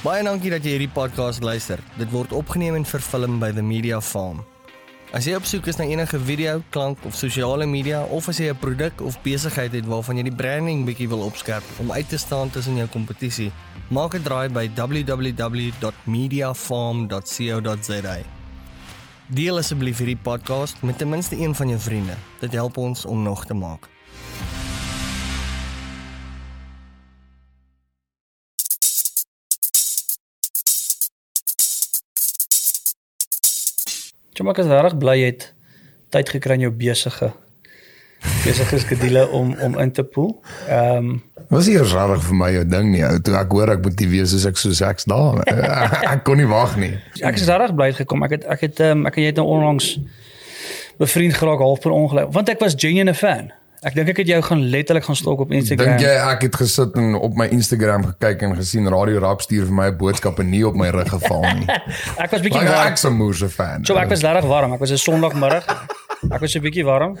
Baie dankie dat jy hierdie podcast luister. Dit word opgeneem en vervilm by The Media Farm. As jy op soek is na enige video, klank of sosiale media of as jy 'n produk of besigheid het waarvan jy die branding bietjie wil opskerp om uit te staan tussen jou kompetisie, maak 'n draai by www.mediafarm.co.za. Deel asseblief hierdie podcast met ten minste een van jou vriende. Dit help ons om nog te maak. Jy maak as reg bly jy het tyd gekry in jou besige besige skedule om om in te pool. Ehm um, Was nie rarig vir my jou ding nie. ou. Toe ek hoor ek moet nie wees soos ek so seks daar. ek kon nie wag nie. ek is reg bly gekom. Ek het ek het ehm um, ek en jy het nou onlangs bevriend geraak half per ongeluk want ek was genuine fan. Ek dink ek het jou gaan letterlik gaan stalk op Instagram. Dink jy ek het gesit en op my Instagram gekyk en gesien Radio Rap stuur vir my 'n boodskap en nie op my rug geval nie. ek was bietjie Like warm. ek se moerse fan. So ek was regtig warm. Ek was 'n Sondagmiddag. Ek was 'n bietjie warm.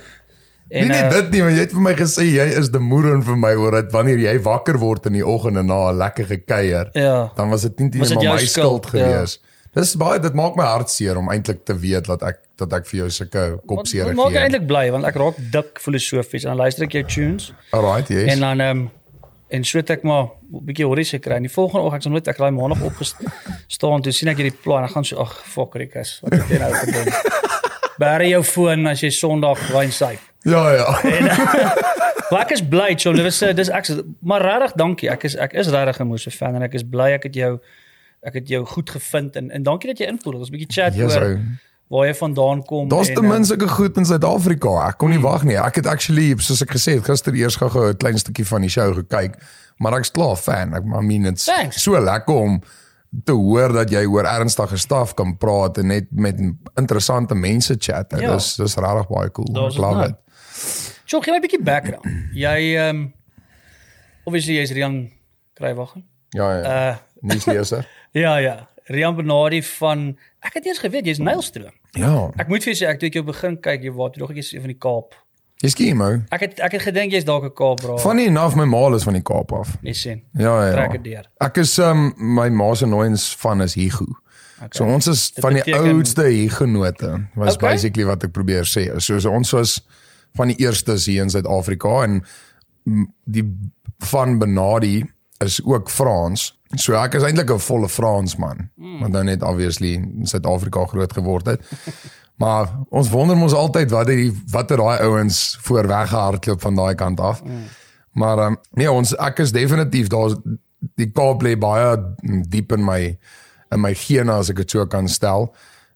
Nee, nee, eh, dit nie, maar jy het vir my gesê jy is die moeder vir my oor dit wanneer jy wakker word in die oggend en na 'n lekker gekuier. Ja. Dan was dit nie Was net my skuld skuld? Ja. Dis baie dit maak my hart seer om eintlik te weet dat ek dat ek vir jou sulke kopseer Dit maak gee. eintlik bly want ek raak dik filosofies en dan luister ek jou tunes. Alright, yes. En dan ehm um, en so het ek maar 'n bietjie horries gekry. En die volgende oggend ek sal nooit ek raai maandag opgestaan toe sien ek hierdie plan. Ek gaan so ag fuck Rikus. Wat het jy nou gedoen? Bære jou foon as jy Sondag wyn syp. ja, ja. Maar ek is bly, so dit is dis ek maar regtig dankie. Ek is ek is regtig 'n Mose fan en ek is bly ek het jou ek het jou goed gevind en en dankie dat jy inpoel. Ons 'n bietjie chat Yes, oor ou. waar jy vandaan kom Daar's en, ten minste sulke goed in Suid-Afrika. Ek kon nie wag nie. Ek het actually soos ek gesê het gister eers gou-gou 'n klein stukkie van die show gekyk, maar ek's klaar fan. Ek I mean it's Thanks. so lekker om te hoor dat jy oor ernstige staf kan praat en net met interessante mense chat. Dit Ja. is dis regtig baie cool. Ek love dit. it. So gee my 'n bietjie background. Jy ehm um, obviously jy's Rian Kreywagen. Ja ja. Uh Nie leser. ja ja, Rian Benardi van ek het eers geweet jy's Nylstroom. Ja. Ek moet vir jou sê ek toe ek jou begin kyk jy waar toe nog jy's van die Kaap. Jy's skemo. Ek het ek het gedink jy's dalk 'n Kaap bra. Funny enough my ma is van die Kaap af. nee sien. Ja ja. Trek dit deur. Ek is um my ma se nooiens van is Higu. Okay. So ons is Dit van die beteken- oudste Hugenote. Was Okay. basically wat ek probeer sê. So, so ons was van die eerstes hier in Suid-Afrika en die van Benadi is ook Frans. So ek is eintlik 'n volle Fransman, mm. want nou net obviously in Suid-Afrika groot geword het. maar ons wonder mos altyd wat die watter daai ouens voor weggehardloop van daai kant af. Mm. Maar um, nee, ons ek is definitief daar die Kaap lê baie diep in my in my gene as ek dit so kan stel.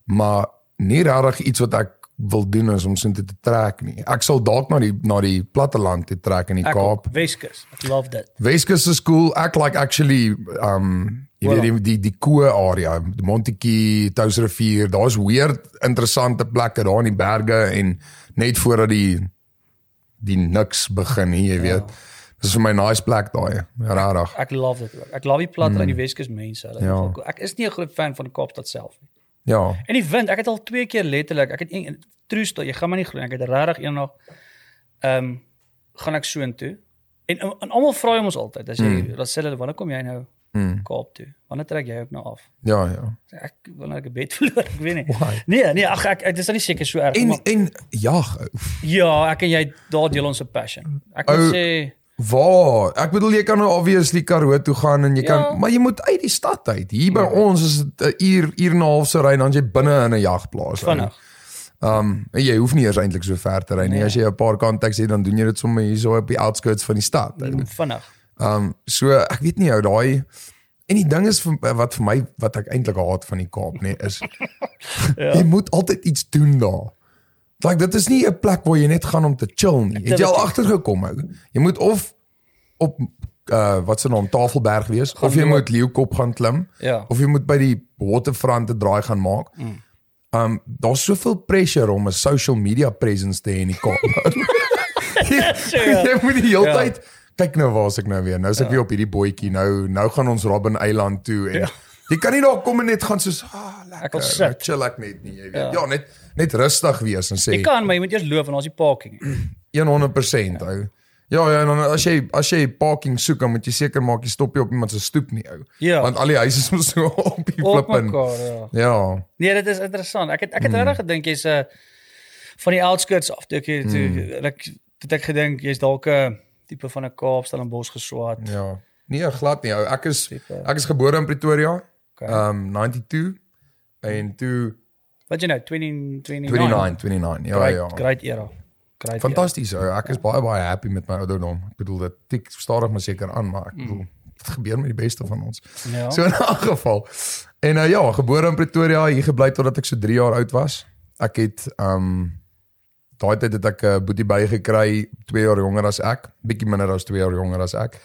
Maar nie regtig iets wat ek wil doen is om so te trek nie. Ek sal dalk na die na die platteland te trek in die Ek Kaap. Weskus. Ek love dit. Weskus is cool. Ek like actually um jy weet die die die Koe area, die Montetjie, Touwsrivier, daar's weird interessante plekke daar in die berge en net voordat die die niks begin, hier, jy weet. Dis vir my nice plek daai. Rarig. Ek love dit ook. Ek love die plat mm. die Weskus mense. Hulle is Ja. Ek is nie 'n groot fan van die Kaapstad self nie. Ja. En die wind, ek het al twee keer letterlik, ek het een true story, jy gaan maar nie glo ek het regtig eendag ehm um, gaan ek soontoe. En, en almal vra ons altyd, as jy mm. dan sê hulle wanneer kom jy nou Mm. Kaap toe? Wanneer trek jy ook nou af? Ja, ja. Ek wanneer ek 'n bed verloor, ek weet nie. Why? Nee, nee, ag ek, ek dis dan nie seker so erg En maar en ja, ja, ek en jy daar deel ons 'n passion. Ek wil Ou, sê waar? Ek bedoel jy kan nou obviously Karoo toe gaan en jy kan Ja. maar jy moet uit die stad uit. Hier by ons is dit 'n uur, uur en 'n half se ry dan as jy binne in 'n jagplaas. vinnig. Um en jy hoef nie eers eintlik so ver te ry nie. Nee. As jy 'n paar contacts het, dan doen jy dit sommer hier so op die outskirts van die stad. ou. Vinnig. Um so ek weet nie ou daai en die ding is vir, wat vir my wat ek eintlik haat van die Kaap nê is ja. jy moet altyd iets doen daar. Like dit is nie 'n plek waar jy net gaan om te chill nie. Het jy al agtergekom ou? Jy moet of op uh wat se naam Tafelberg wees Gaan of jy moet Leeukop gaan klim Ja. of jy moet by die waterfront 'n draai gaan maak. Mm. Um daar's soveel pressure om 'n social media presence te hê in die Kaap. jy, ja. jy moet die hele Ja. tyd kyk nou waar's ek nou weer. Nou is ek ja. weer op hierdie bootjie. Nou nou gaan ons Robben Eiland toe en ja. Jy kan nie daar kom en net gaan soos ah lekker. Ek. Chill ek net nie, jy weet. Ja, Ja. net net rustig wees en sê Jy kan, maar jy moet eers loop en daar's die parking. 100% ja. ou. Ja ja, en dan as jy as jy parking soek, dan moet jy seker maak jy stop jy op iemand se stoep nie ou. Ja. Want al die huise is mos so op die flippin. mekaar, ja. Ja. Nee, dit is interessant. Ek het ek het Hmm. regtig gedink jy's 'n uh, van die outskirts af. Toe ek toe, Hmm. ek het ek gedink jy's dalk 'n tipe van 'n Kaapstad en Bos geswaat. Ja. Nee, glad nie ou. Ek is Tipe. ek is gebore in Pretoria. Okay. Um 92 en toe Wat jy nou 20 29. 29, 29. Ja great, ja. Great era. Great. Fantasties. Ek is baie baie happy met my ouderdom. Ek bedoel dit tik stadig maar seker aan, maar ek bedoel dit gebeur met die beste van ons. Ja. So in 'n geval. En uh, ja, gebore in Pretoria, hier gebly totdat ek so 3 jaar oud was. Ek het um daai tyd het ek 'n uh, boetie bygekry, 2 jaar jonger as ek, bietjie minder as 2 jaar jonger as ek.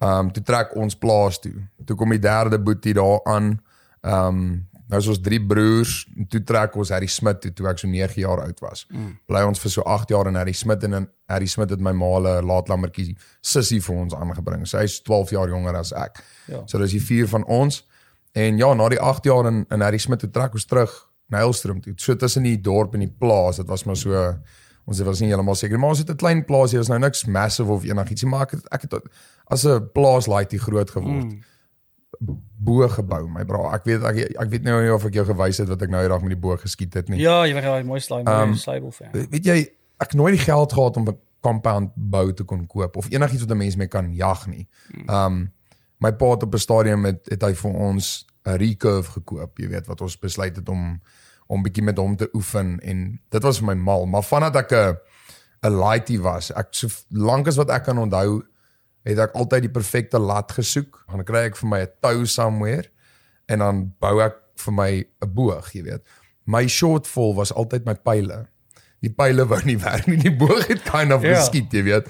Um toe trek ons plaas toe. Toe kom die derde boetie daar aan. Um nou is ons drie broers, toe trek ons Harry Smit toe toe ek so 9 jaar oud was. Mm. Bly ons vir so 8 jaar in Harry Smit en in Harry Smit het my ma 'n laatlammertjie sussie vir ons aangebring. Sy is 12 jaar jonger as ek. Ja. So dis die vier van ons. En ja, na die 8 jaar in in Harry Smit toe trek ons terug na Hellstrom toe. So tussen die dorp en die plaas, dit was maar so ons was nie heeltemal seker, maar ons het 'n klein plaas hier, is nou niks massive of enigiets nie, maar ek het ek het as 'n plaas laaitie groot geword. Mm. Bo gebou, my bra. Ek weet ek ek weet nou nie of ek jou gewys het wat ek nou eendag met die bo geskiet het nie. Ja, jy was 'n mooi mooi Um, Sable fan. Weet jy, ek nooit die geld gehad om 'n compound bou te kon koop of enigiets wat 'n mens mee kan jag nie. Um my pa het op 'n stadium het, het hy vir ons 'n recurve gekoop, jy weet wat ons besluit het om om bietjie met hom te oefen en dit was vir my mal, maar vandat ek 'n 'n laaitie was, ek so lank as wat ek kan onthou, het ek altyd die perfekte lat gesoek. Dan kry ek vir my 'n tou somewhere en dan bou ek vir my 'n boog, jy weet. My shortfall was altyd my pile. Die pile wou nie werk nie. Die boog het kind of Ja. geskiet, jy weet.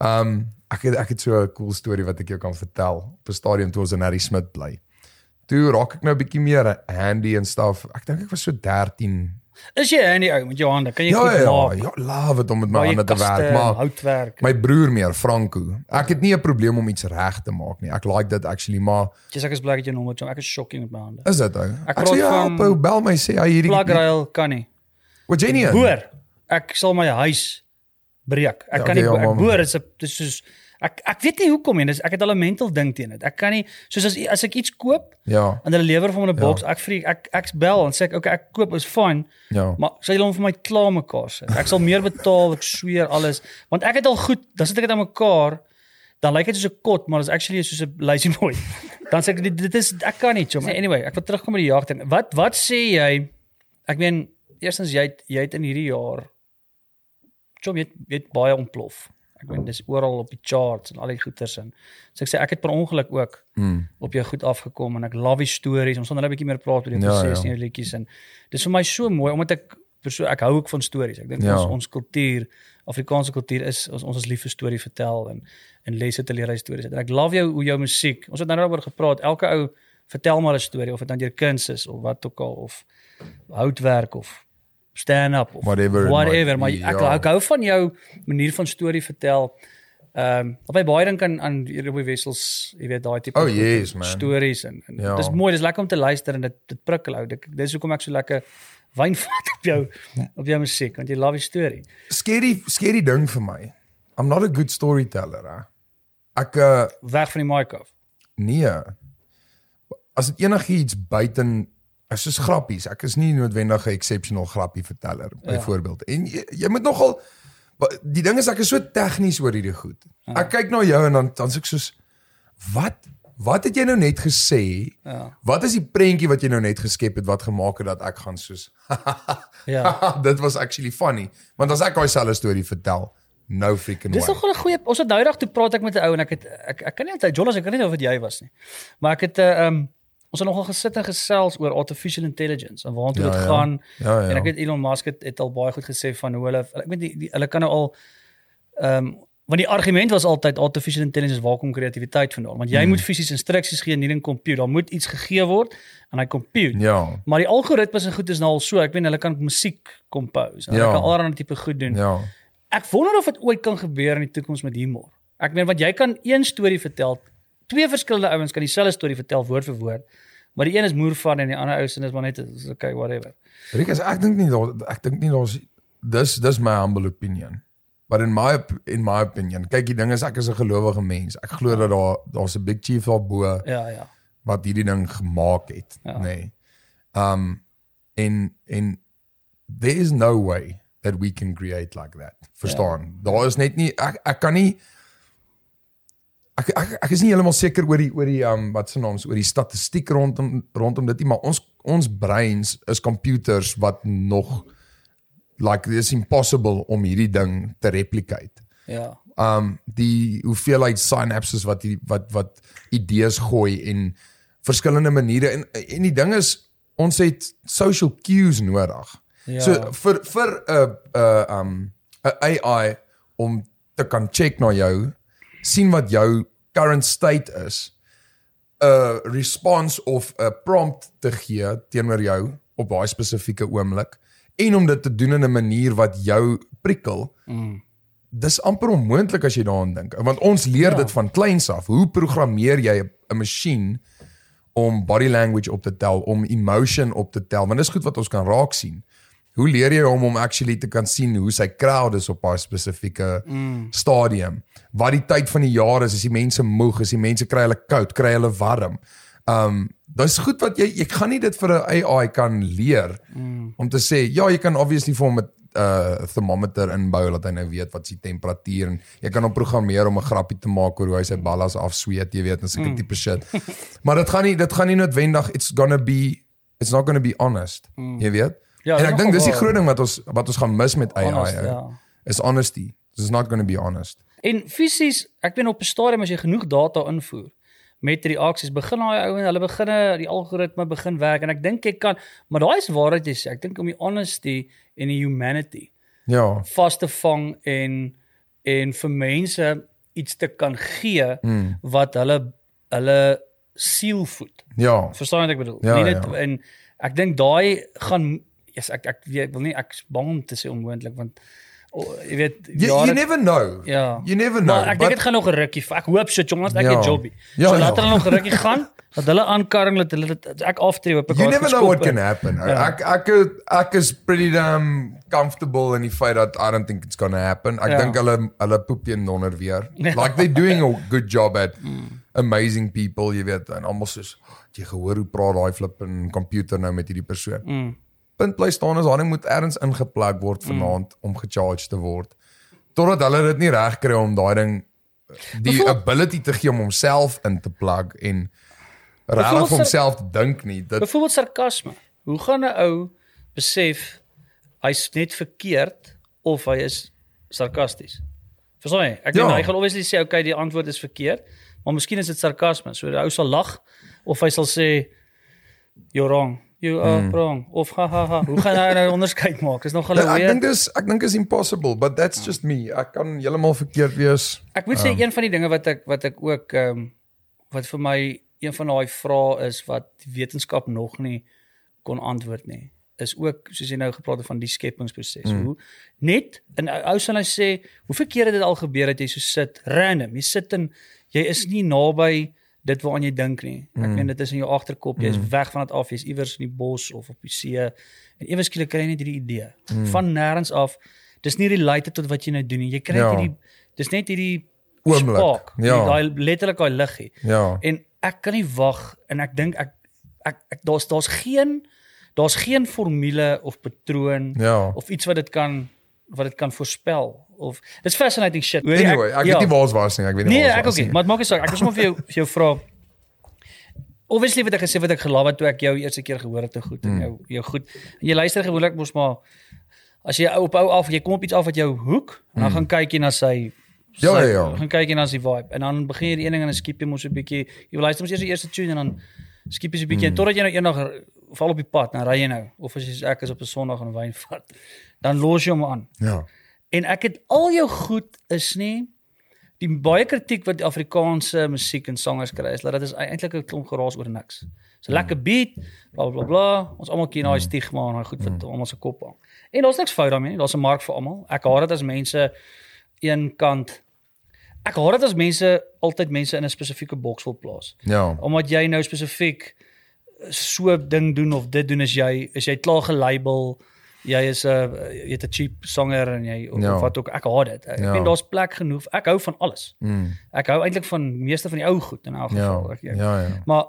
Um ek het ek het so 'n cool storie wat ek jou kan vertel. Op 'n stadium toe ons in Harry Smit bly. Toe raak ek nou 'n bietjie meer handy en stuff. Ek dink ek was so 13. Is jy handy ou met jou hande? Kan jy Ja goed ja, maak? ja, love dit om met my hande te werk, maar houtwerk. my broer meer Franco. Ek het nie 'n probleem om iets reg te maak nie. Ek like dit actually, maar Jy's ek is bly dat jy nommer. Ek is shocking met my hande. is dit ou? Ek praat ja, van ou, bel my sê hy hierdie Plug rail kan nie. Wat jy nie. Boor. Ek sal my huis breek. Ek Ja, kan nie okay, ja, ek boor is 'n dis soos ek ek weet nie hoekom nie. Dis ek het al 'n mental ding teen dit. Ek kan nie soos as as ek iets koop Ja, en hulle lewer vir my 'n boks, ek vreek ek ek bel en sê ek okay, ek koop is fyn, ja. maar sê julle hom vir my klaar mekaar sit. Ek sal meer betaal, ek sweer alles, want ek het al goed, dan sit ek dit aan mekaar dan lyk dit soos 'n kot, maar is actually soos 'n lazy boy. Dan sê ek dit, dit is ek kan nie, chom. Anyway, ek wil terugkom by die jagding. Wat wat sê jy? Ek meen, eerstens jy het, jy het in hierdie jaar chom jy het, jy het baie ontplof. Ek meen dis oral op die charts en al die goeters en so ek sê ek het per ongeluk ook Mm. op jou goed afgekom en ek love die stories. Ons gaan nou 'n bietjie meer praat oor die Ja, proses ja. en jou liedjies en dis vir my so mooi omdat ek perso ek hou ook van stories. Ek dink Ja. ons ons kultuur, Afrikaanse kultuur is ons ons is lief vir storie vertel en en lesse te leer uit stories. En ek love jou hoe jou musiek. Ons het nou daaroor gepraat. Elke ou vertel maar 'n storie of dit dan deur kuns is of wat ook al of houtwerk of stand-up of Whatever whatever. Maar be, ek, ja. ek hou van jou manier van storie vertel. Ehm um, my baie dink aan aan Robbie Wessels, jy weet daai tipe Oh, yes, stories en, en Ja. dis mooi, dis lekker om te luister en dit dit prikkel ou. Dit dis hoekom ek so lekker wyn vat op jou op jou musiek want jy love die storie. Scary scary ding vir my. I'm not a good storyteller, hè. Ek uh Weg van die mic af. nee. As dit enigiets buiten is soos grappies. Ek is nie noodwendig 'n exceptional grappie verteller byvoorbeeld. En jy, jy moet nogal die ding is ek is so tegnies oor hierdie goed. Ek kyk na jou en dan dan sê ek soos wat wat het jy nou net gesê? Ja. Wat is die prentjie wat jy nou net geskep het wat gemaak het dat ek gaan soos Ja. dit was actually funny. Want as ek daai selfe storie vertel, nou freaking Dis way. nog 'n goeie ons het nou eendag toe praat ek met 'n ou en ek het ek ek kan nie onthou Jonas, ek kan nie onthou wat jy was nie. Maar ek het 'n uh, um, ons het nogal gesit en gesels oor artificial intelligence en waartoe Ja, dit ja. gaan. Ja, ja. En ek weet Elon Musk het, het al baie goed gesê van hoe hulle ek weet die, die hulle kan nou al ehm um, want die argument was altyd artificial intelligence waar kom kreatiwiteit vandaan? Want jy Hmm. moet fisies instruksies gee nie in 'n komputer. Daar moet iets gegee word en hy compute. Ja. Maar die algoritmes en goed is nou al so, ek weet hulle kan musiek compose. En Ja. Hulle kan allerlei tipe goed doen. Ja. Ek wonder of dit ooit kan gebeur in die toekoms met humor. Ek meen want jy kan een storie vertel, twee verskillende ouens kan dieselfde storie vertel woord vir woord, maar die een is moer van en die ander ou se is maar net okay whatever. Rikus, ek dink nie daar ek dink nie daar's dis dis my humble opinion. But in my in my opinion, kyk die ding is ek is 'n gelowige mens. Ek glo dat daar daar's 'n big chief daarbo Ja, ja. wat hierdie ding gemaak het, Ja. nê. Nee. Um en en there is no way that we can create like that. Verstaan? Ja. Daar is net nie ek ek kan nie ek ek, ek is nie heeltemal seker oor die oor die um wat se naams oor die statistiek rondom rondom dit nie, maar ons ons breins is computers wat nog like it's impossible om hierdie ding te replicate Ja. um die hoeveelheid synapses wat die wat wat idees gooi en verskillende maniere en en die ding is ons het social cues nodig. Ja. So vir vir 'n 'n um 'n AI om te kan check na jou, sien wat jou current state is, 'n response of 'n prompt te gee teenoor jou op daai spesifieke oomblik en om dit te doen in 'n manier wat jou prikkel dis amper onmoontlik as jy daaraan dink want ons leer ja. dit van kleins af. Hoe programmeer jy 'n masjien om body language op te tel om emotion op te tel? Want dis goed wat ons kan raak sien hoe leer jy hom om actually te kan sien hoe sy crowd is op 'n spesifieke mm. stadium wat die tyd van die jaar is is die mense moeg is die mense kry hulle koud kry hulle warm um dis goed wat jy jy gaan nie dit vir 'n AI kan leer mm. om te sê ja jy kan obviously vir hom 'n uh thermometer inbou dat hy nou weet wat sy temperatuur en jy kan hom programmeer om 'n grappie te maak oor hoe hy sy ballas afsweet, jy weet, en sulke mm. tipe shit. maar dit gaan nie dit gaan nie noodwendig it's gonna be it's not gonna be honest. Mm. Jy weet? Ja, en ek dink dis die groot ding wat ons wat ons gaan mis met AI. Honest, ou. ja. Is honesty. It's not gonna be honest. En fisies, ek weet op 'n stadium as jy genoeg data invoer met reaksies begin daai ou en hulle begin die algoritme begin werk en ek dink jy kan maar daai is waarheid jy sê ek dink om die honesty en die humanity Ja. vas te vang en en vir mense iets te kan gee mm. wat hulle hulle siel voed. Ja. Verstaan wat ek bedoel? Ja, nie net ja. en ek dink daai gaan yes, ek ek weet wil nie ek's bang om te sê onmoontlik want oh, jy weet You, jare- you never know. Ja. You never know. Maar ek dink dit gaan nog 'n rukkie. Ek hoop so jongens, ek Ja. het jobbie. Ja, so ja. laat hulle nog 'n rukkie gaan. Dat hulle aankarring dat hulle dit ek aftree hoop ek You never is know what can happen. Ja. Ek ek ek is pretty damn comfortable in die feit dat I don't think it's gonna happen. Ek Ja. dink hulle hulle poep teen donder weer. Like they're doing a good job at amazing people, jy weet, en almal soos "Het jy gehoor hoe praat daai flip en computer nou met hierdie persoon. Mm. Punt bly staan is daai ding moet ergens ingeplug word vanaand om gecharged te word. Totdat hulle dit nie reg kry om daai ding die Bevoel- ability te gee om homself in te plug en regtig vir homself te dink nie. Dit Byvoorbeeld sarkasme. Hoe gaan 'n ou besef hy's net verkeerd of hy is sarkasties? Verstaan jy? Ek dink Ja. hy gaan obviously sê okay, die antwoord is verkeerd, maar miskien is dit sarkasme. So die ou sal lag of hy sal sê you're wrong. You are Hmm. wrong of ha ha ha. Hoe gaan hy nou onderskeid maak? Dis nog hulle ek weer. dink dis ek dink is impossible, but that's just me. Ek kan heeltemal verkeerd wees. Ek moet sê een van die dinge wat ek wat ek ook ehm um, wat vir my een van daai vrae is wat wetenskap nog nie kon antwoord nie is ook soos jy nou gepraat het van die skepingsproses. Mm. Hoe net en ou sal nou sê hoeveel kere dit al gebeur het jy so sit random. Jy sit en jy is nie naby dit waaraan jy dink nie. Ek mm. meen dit is in jou agterkop. Jy is mm. weg van dit af. Jy's iewers in die bos of op die see en ewe skielik kry jy net hierdie idee. Mm. Van nêrens af. Dis nie related tot wat jy nou doen nie. Jy kry Ja. hierdie dis net hierdie Oomblik, ja. Daai letterlik daai liggie. Ja. En ek kan nie wag en ek dink ek ek, ek daar's daar's geen daar's geen formule of patroon Ja. of iets wat dit kan wat dit kan voorspel of dis fascinating shit. Hoor jy, Anyway, ek ja. weet nie waar ons was nie. Ek weet nie Nee, ek ook nie, maar dit maak nie saak. Ek wil sommer vir jou vir jou vra Obviously wat ek gesê wat ek gelaat het toe ek jou eerste keer gehoor het te goed en jou jou goed. En jy luister gewoonlik mos maar as jy op ou af, jy kom op iets af wat jou hoek, en dan gaan kyk jy na sy Ja, sy- ja, ja. gaan kyk jy na sy vibe en dan begin jy die een ding en dan skip jy mos 'n bietjie. Jy luister mos eers die eerste tune en dan skip jy so 'n bietjie mm. totdat jy nou eendag val op die pad, dan ry jy nou of as jy soos ek is op 'n Sondag en wyn vat, dan los jy hom aan. Ja. En ek het al jou goed is nie die baie kritiek wat die Afrikaanse musiek en sangers kry is dat dit is eintlik 'n klomp geraas oor niks. So Hmm. lekker beat, bla bla bla. Ons almal ken daai stigma en daai goed wat Hmm. almal se kop hang. En daar's niks fout daarmee nie. Daar's 'n mark vir almal. Ek haat dit as mense een kant Ek haat dit as mense altyd mense in 'n spesifieke boks wil plaas. Ja. Omdat jy nou spesifiek so ding doen of dit doen is jy is jy klaar gelabel jy is 'n uh, jy het 'n cheap sanger en jy of, Ja. of wat ook ek haat dit. Ek Ja. weet daar's plek genoeg. Ek hou van alles. Mm. Ek hou eintlik van meeste van die ou goed in elk Ja. geval. Ek, ek, Ja, ja. Maar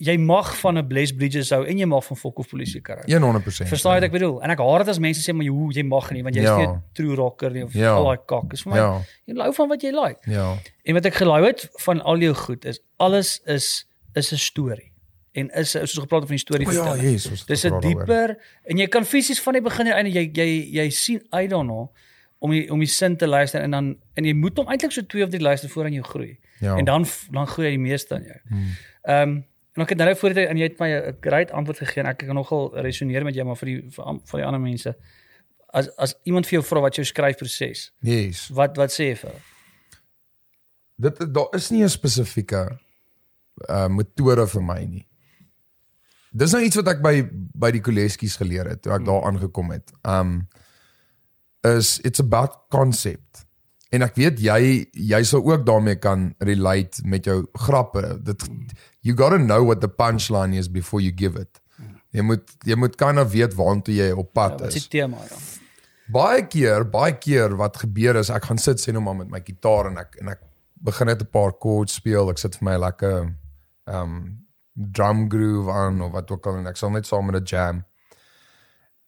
jy mag van 'n Bless Bridges hou en jy mag van Fok of Polisie hou. 100%. Verstaan jy wat ek bedoel? En ek haat dit as mense sê maar jy hoe jy mag nie want jy's Ja. nie 'n true rocker nie of Ja. al daai kak. Dis vir my Ja, jy hou van wat jy like. ja. En wat ek gelaai het van al jou goed is alles is is 'n storie. En is soos gepraat het van die storie ja, vertel. yes, ons het Dis 'n dieper en jy kan fisies van die begin tot einde jy jy jy sien uit daarna om die, om die sin te luister en dan en jy moet hom eintlik so twee of drie luister voor aan jou groei. Ja. En dan dan groei hy die meeste aan jou. Ehm um, en ek het nou voor dit en jy het my 'n great antwoord gegee en ek kan nogal resoneer met jou maar vir die vir, vir die ander mense. As as iemand vir jou vra wat jou skryfproses, Yes. wat wat sê jy vir? hulle? Dit daar is nie 'n spesifieke uh metode vir my nie. Dis nou iets wat ek by by die kolleskies geleer het toe ek daar aangekom het. Um is it's about concept. En ek weet jy jy sal ook daarmee kan relate met jou grappe. Dit you got to know what the punchline is before you give it. Jy moet jy moet kind of weet waantoe jy op Ja, pad wat is is. die tema dan? Baie keer, baie keer wat gebeur is ek gaan sit sê nou maar met my gitaar en ek en ek begin net 'n paar chords speel. Ek sit vir my lekker um drum groove aan of wat ook al en ek sal net saam met 'n jam.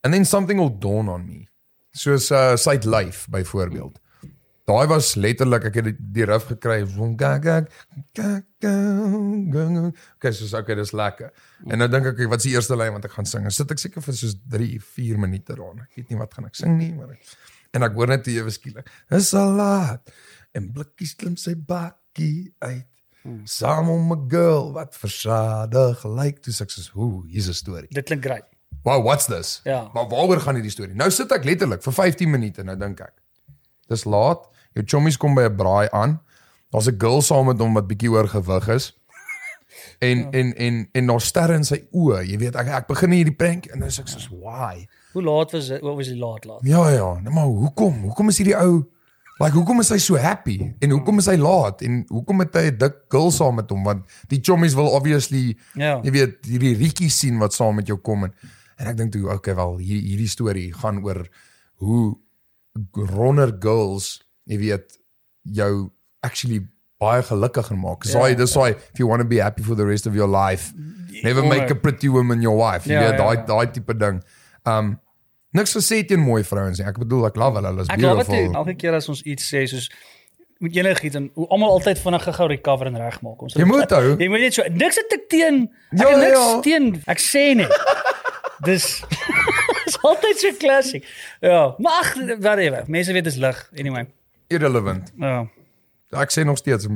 And then something will dawn on me. Soos uh Sight Life byvoorbeeld. Daai was letterlik ek het die, die riff gekry. Zoom, ga, ga, ga, ga, ga, ga. Okay, soos okay, dis lekker. En nou dink ek okay, wat is die eerste lyn wat ek gaan sing? En sit ek seker vir soos 3, 4 minute daarna. Ek weet nie wat gaan ek sing nie, maar ek, en ek hoor net ewe skielik. Dis al laat. En blikkies klim sy bakkie uit. Saam om 'n girl wat versadig lyk. Toe sê ek soos, "Hoe, hier's 'n storie." Dit klink great. Wow, what's this? Ja. Maar waaroor gaan hierdie storie? Nou sit ek letterlik vir 15 minute nou dink ek. Dis laat. Jou chommies kom by 'n braai aan. Daar's 'n girl saam met hom wat bietjie oor gewig is. En ja. en en en daar sterre in sy oë. Jy weet ek ek begin hierdie prank en dan sê ek soos why? Hoe laat was dit? Wat was die laat laat? Ja ja, nou maar hoekom? Hoekom is hierdie ou like hoekom is hy so happy? En hoekom is hy laat? En hoekom het hy 'n dik girl saam met hom? Want die chommies wil obviously Ja. jy weet hierdie rietjie sien wat saam met jou kom en en ek dink toe okay wel hier, hierdie storie gaan oor hoe ronder girls jy weet jou actually baie gelukkiger maak. So Ja, ja, dis why if you want to be happy for the rest of your life never make a pretty woman your wife. Jy Ja, weet daai ja. daai tipe ding. Um niks gesê teen mooi vrouens nie. Ek bedoel ek love hulle, hulle is Ek glo wat jy beautiful. elke keer as ons iets sê soos moet enigiets en hoe almal altyd vinnig gou recover en regmaak. Ons Jy moet hou. Jy moet net so niks het ek teen. Ek Ja, niks ja. teen. Ek sê net. Dis is altyd so classic. Ja, maar ag, whatever. Mense weet dis lig anyway. Irrelevant. Ja. Ek sê nog steeds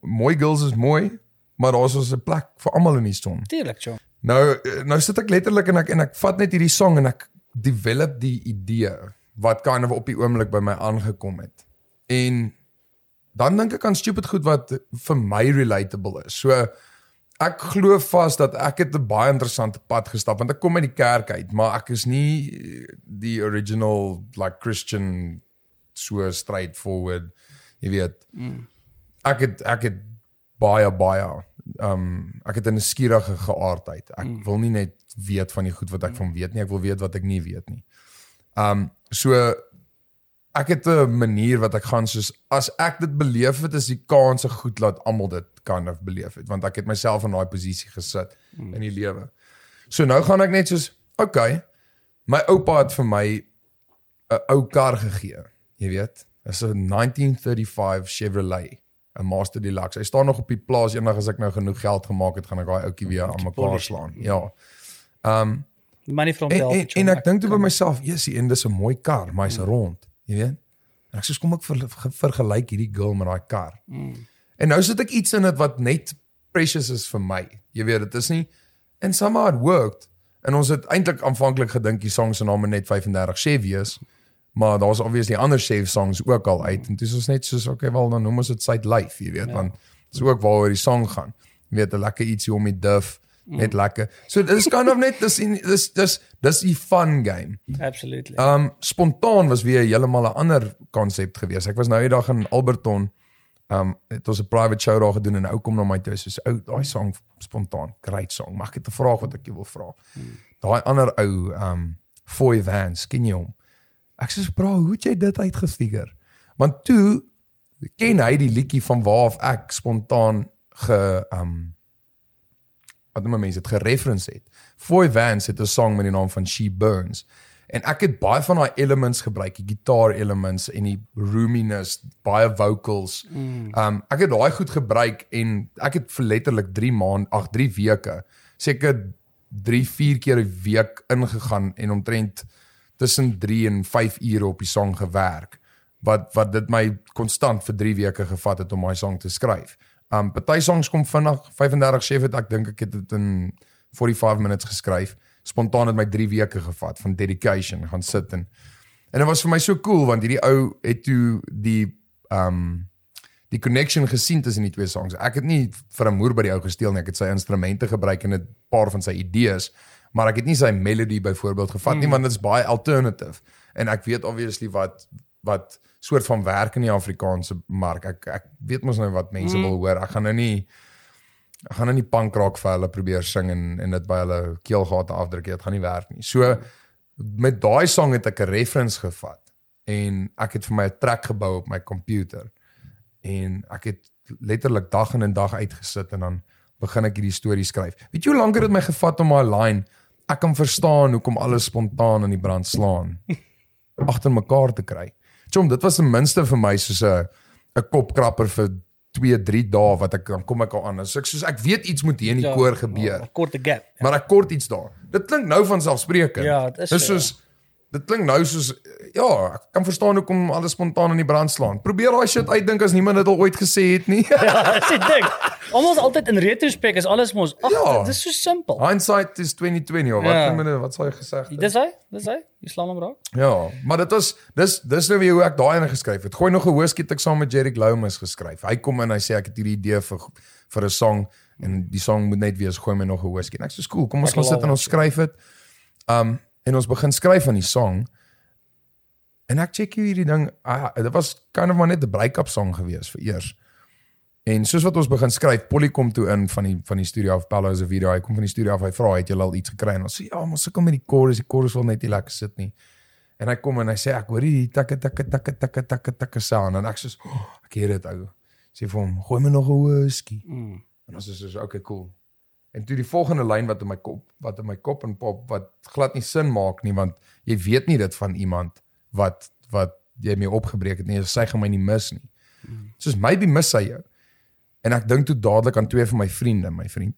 mooi girls is mooi, maar daar's ons 'n plek vir almal in die son. Tuurlik, John. Nou eh, nou sit ek letterlik en ek en ek vat net hierdie song en ek develop die idee wat kind of op die oomblik by my aangekom het. En dan dink ek aan stupid goed wat vir my relatable is. So ek glo vas dat ek het 'n baie interessante pad gestap want ek kom uit die kerk uit, maar ek is nie die original like Christian so straightforward, jy weet. Ek het ek het baie baie um ek het 'n skierige geaardheid. Ek mm. wil nie net weet van die goed wat ek van weet nie, ek wil weet wat ek nie weet nie. Um so ek het 'n manier wat ek gaan soos as ek dit beleef het, is die kans se goed laat almal dit kan of beleef het, want ek het myself in daai posisie gesit mm. in die lewe. So nou gaan ek net soos okay, my oupa het vir my 'n ou kar gegee, jy weet. Dis 'n 1935 Chevrolet 'n Master Deluxe. Hy staan nog op die plaas eendag as ek nou genoeg geld gemaak het, gaan ek daai ouetjie weer aan mekaar slaan. Ja. Um Money from en the en, en ek dink toe by myself, "Jessie, en dis 'n mooi kar, maar hy's rond." Jy weet? En ek sê, "Kom ek ver, ver- vergelyk hierdie girl met daai kar." En nou sit ek iets in dit wat net precious is vir my. Jy weet, dit is nie and somehow it worked. En ons het eintlik aanvanklik gedink die song se naam moet net 35 Chevy is. Maar daar's obviously ander Chevy songs ook al uit en dis ons net soos okay, wel dan noem ons dit Side Life, jy weet, ja. want dis ook waaroor die song gaan. Jy weet, 'n lekker ietsie om die net lekker. So dis kind of net dis dis dis dis 'n fun game. Absolutely. Um spontaan was weer heeltemal 'n ander konsep gewees. Ek was nou eendag in Alberton. Um het ons 'n private show daar gedoen en ou kom na my toe soos ou daai song spontaan, great song. Mag ek 'n vraag wat ek jou wil vra? Daai ander ou um Foy Vance, ken jy hom? Ek sê bro, hoe het jy dit uitgefigure? Want toe ken hy die liedjie van waar af ek spontaan ge um wat noem mense dit gereference het. Foy Vance het 'n song met die naam van She Burns. En ek het baie van daai elements gebruik, die gitaar elements en die roominess, baie vocals. Mm. Um ek het daai goed gebruik en ek het vir letterlik 3 maande, ag 3 weke, seker 3 4 keer 'n week ingegaan en omtrent tussen 3 en 5 ure op die song gewerk wat wat dit my konstant vir 3 weke gevat het om my song te skryf. Um party songs kom vinnig 35 chef het ek dink ek het dit in 45 minutes geskryf. Spontaan het my 3 weke gevat van dedication gaan sit en en dit was vir my so cool want hierdie ou het toe die um die connection gesien tussen die twee songs. Ek het nie vir 'n moer by die ou gesteel nie. Ek het sy instrumente gebruik en 'n paar van sy idees, maar ek het nie sy melody byvoorbeeld gevat mm. nie want dit is baie alternative. En ek weet obviously wat wat soort van werk in die Afrikaanse mark. Ek ek weet mos nou wat mense mm. wil hoor. Ek gaan nou nie ek gaan nou nie punk rock vir hulle probeer sing en en dit by hulle keelgate afdruk. Dit gaan nie werk nie. So met daai song het ek 'n reference gevat en ek het vir my 'n track gebou op my komputer en ek het letterlik dag in en dag uitgesit en dan begin ek hierdie storie skryf. Weet jy hoe lank het dit my gevat om my line ek kan verstaan hoekom alles spontaan in die brand slaan agter mekaar te kry. Chom, dit was ten minste vir my soos 'n 'n kopkrapper vir 2, 3 dae wat ek dan kom ek al aan. So ek soos ek weet iets moet hier in die ja, koor gebeur. 'n Korte gap. Ja. Maar ek kort iets daar. Dit klink nou van selfspreekend. Ja, dit is. Dis soos ja Dit klink nou soos ja, ek kan verstaan hoekom alles spontaan in die brand slaan. Probeer daai shit uitdink as niemand dit al ooit gesê het nie. ja, dis die ding. Almoes altyd in retrospek is alles mos ag, ja. dit is so simpel. Hindsight is 2020 of wat ja. minne wat sou jy gesê het? Dis hy, dis hy. Jy slaan hom raak. Ja, maar dit was dis dis nou wie hoe ek daai ene geskryf het. Gooi nog 'n hooskiet ek saam met Jerry Louwes geskryf. Hy kom in hy sê ek het hierdie idee vir vir 'n song en die song moet net wees gooi my nog 'n hooskiet. Ek sê cool, kom ons gaan sit en ons skryf dit. Um en ons begin skryf aan die song. En ek check hierdie ding, ah, dit was kind of maar net 'n break-up song gewees vir eers. En soos wat ons begin skryf, Polly kom toe in van die van die studio af Pello se video. Hy kom van die studio af. Hy vra, "Het jy al iets gekry?" En ons sê, "Ja, maar sukkel met die chorus. Die chorus wil net nie lekker sit nie." En hy kom en hy sê, "Ek hoor hierdie takke takke takke takke takke takke sound." En ek sê, oh, "Ek hoor dit ou." Sê vir hom, "Gooi my nog 'n whisky." Mm. En ons is so, "Okay, cool." En toe die volgende lyn wat in my kop wat in my kop en pop wat glad nie sin maak nie want jy weet nie dit van iemand wat wat jy mee opgebreek het nie. Sy gaan my nie mis nie. Mm. Soos maybe mis sy jou. En ek dink toe dadelik aan twee van my vriende, my vriend.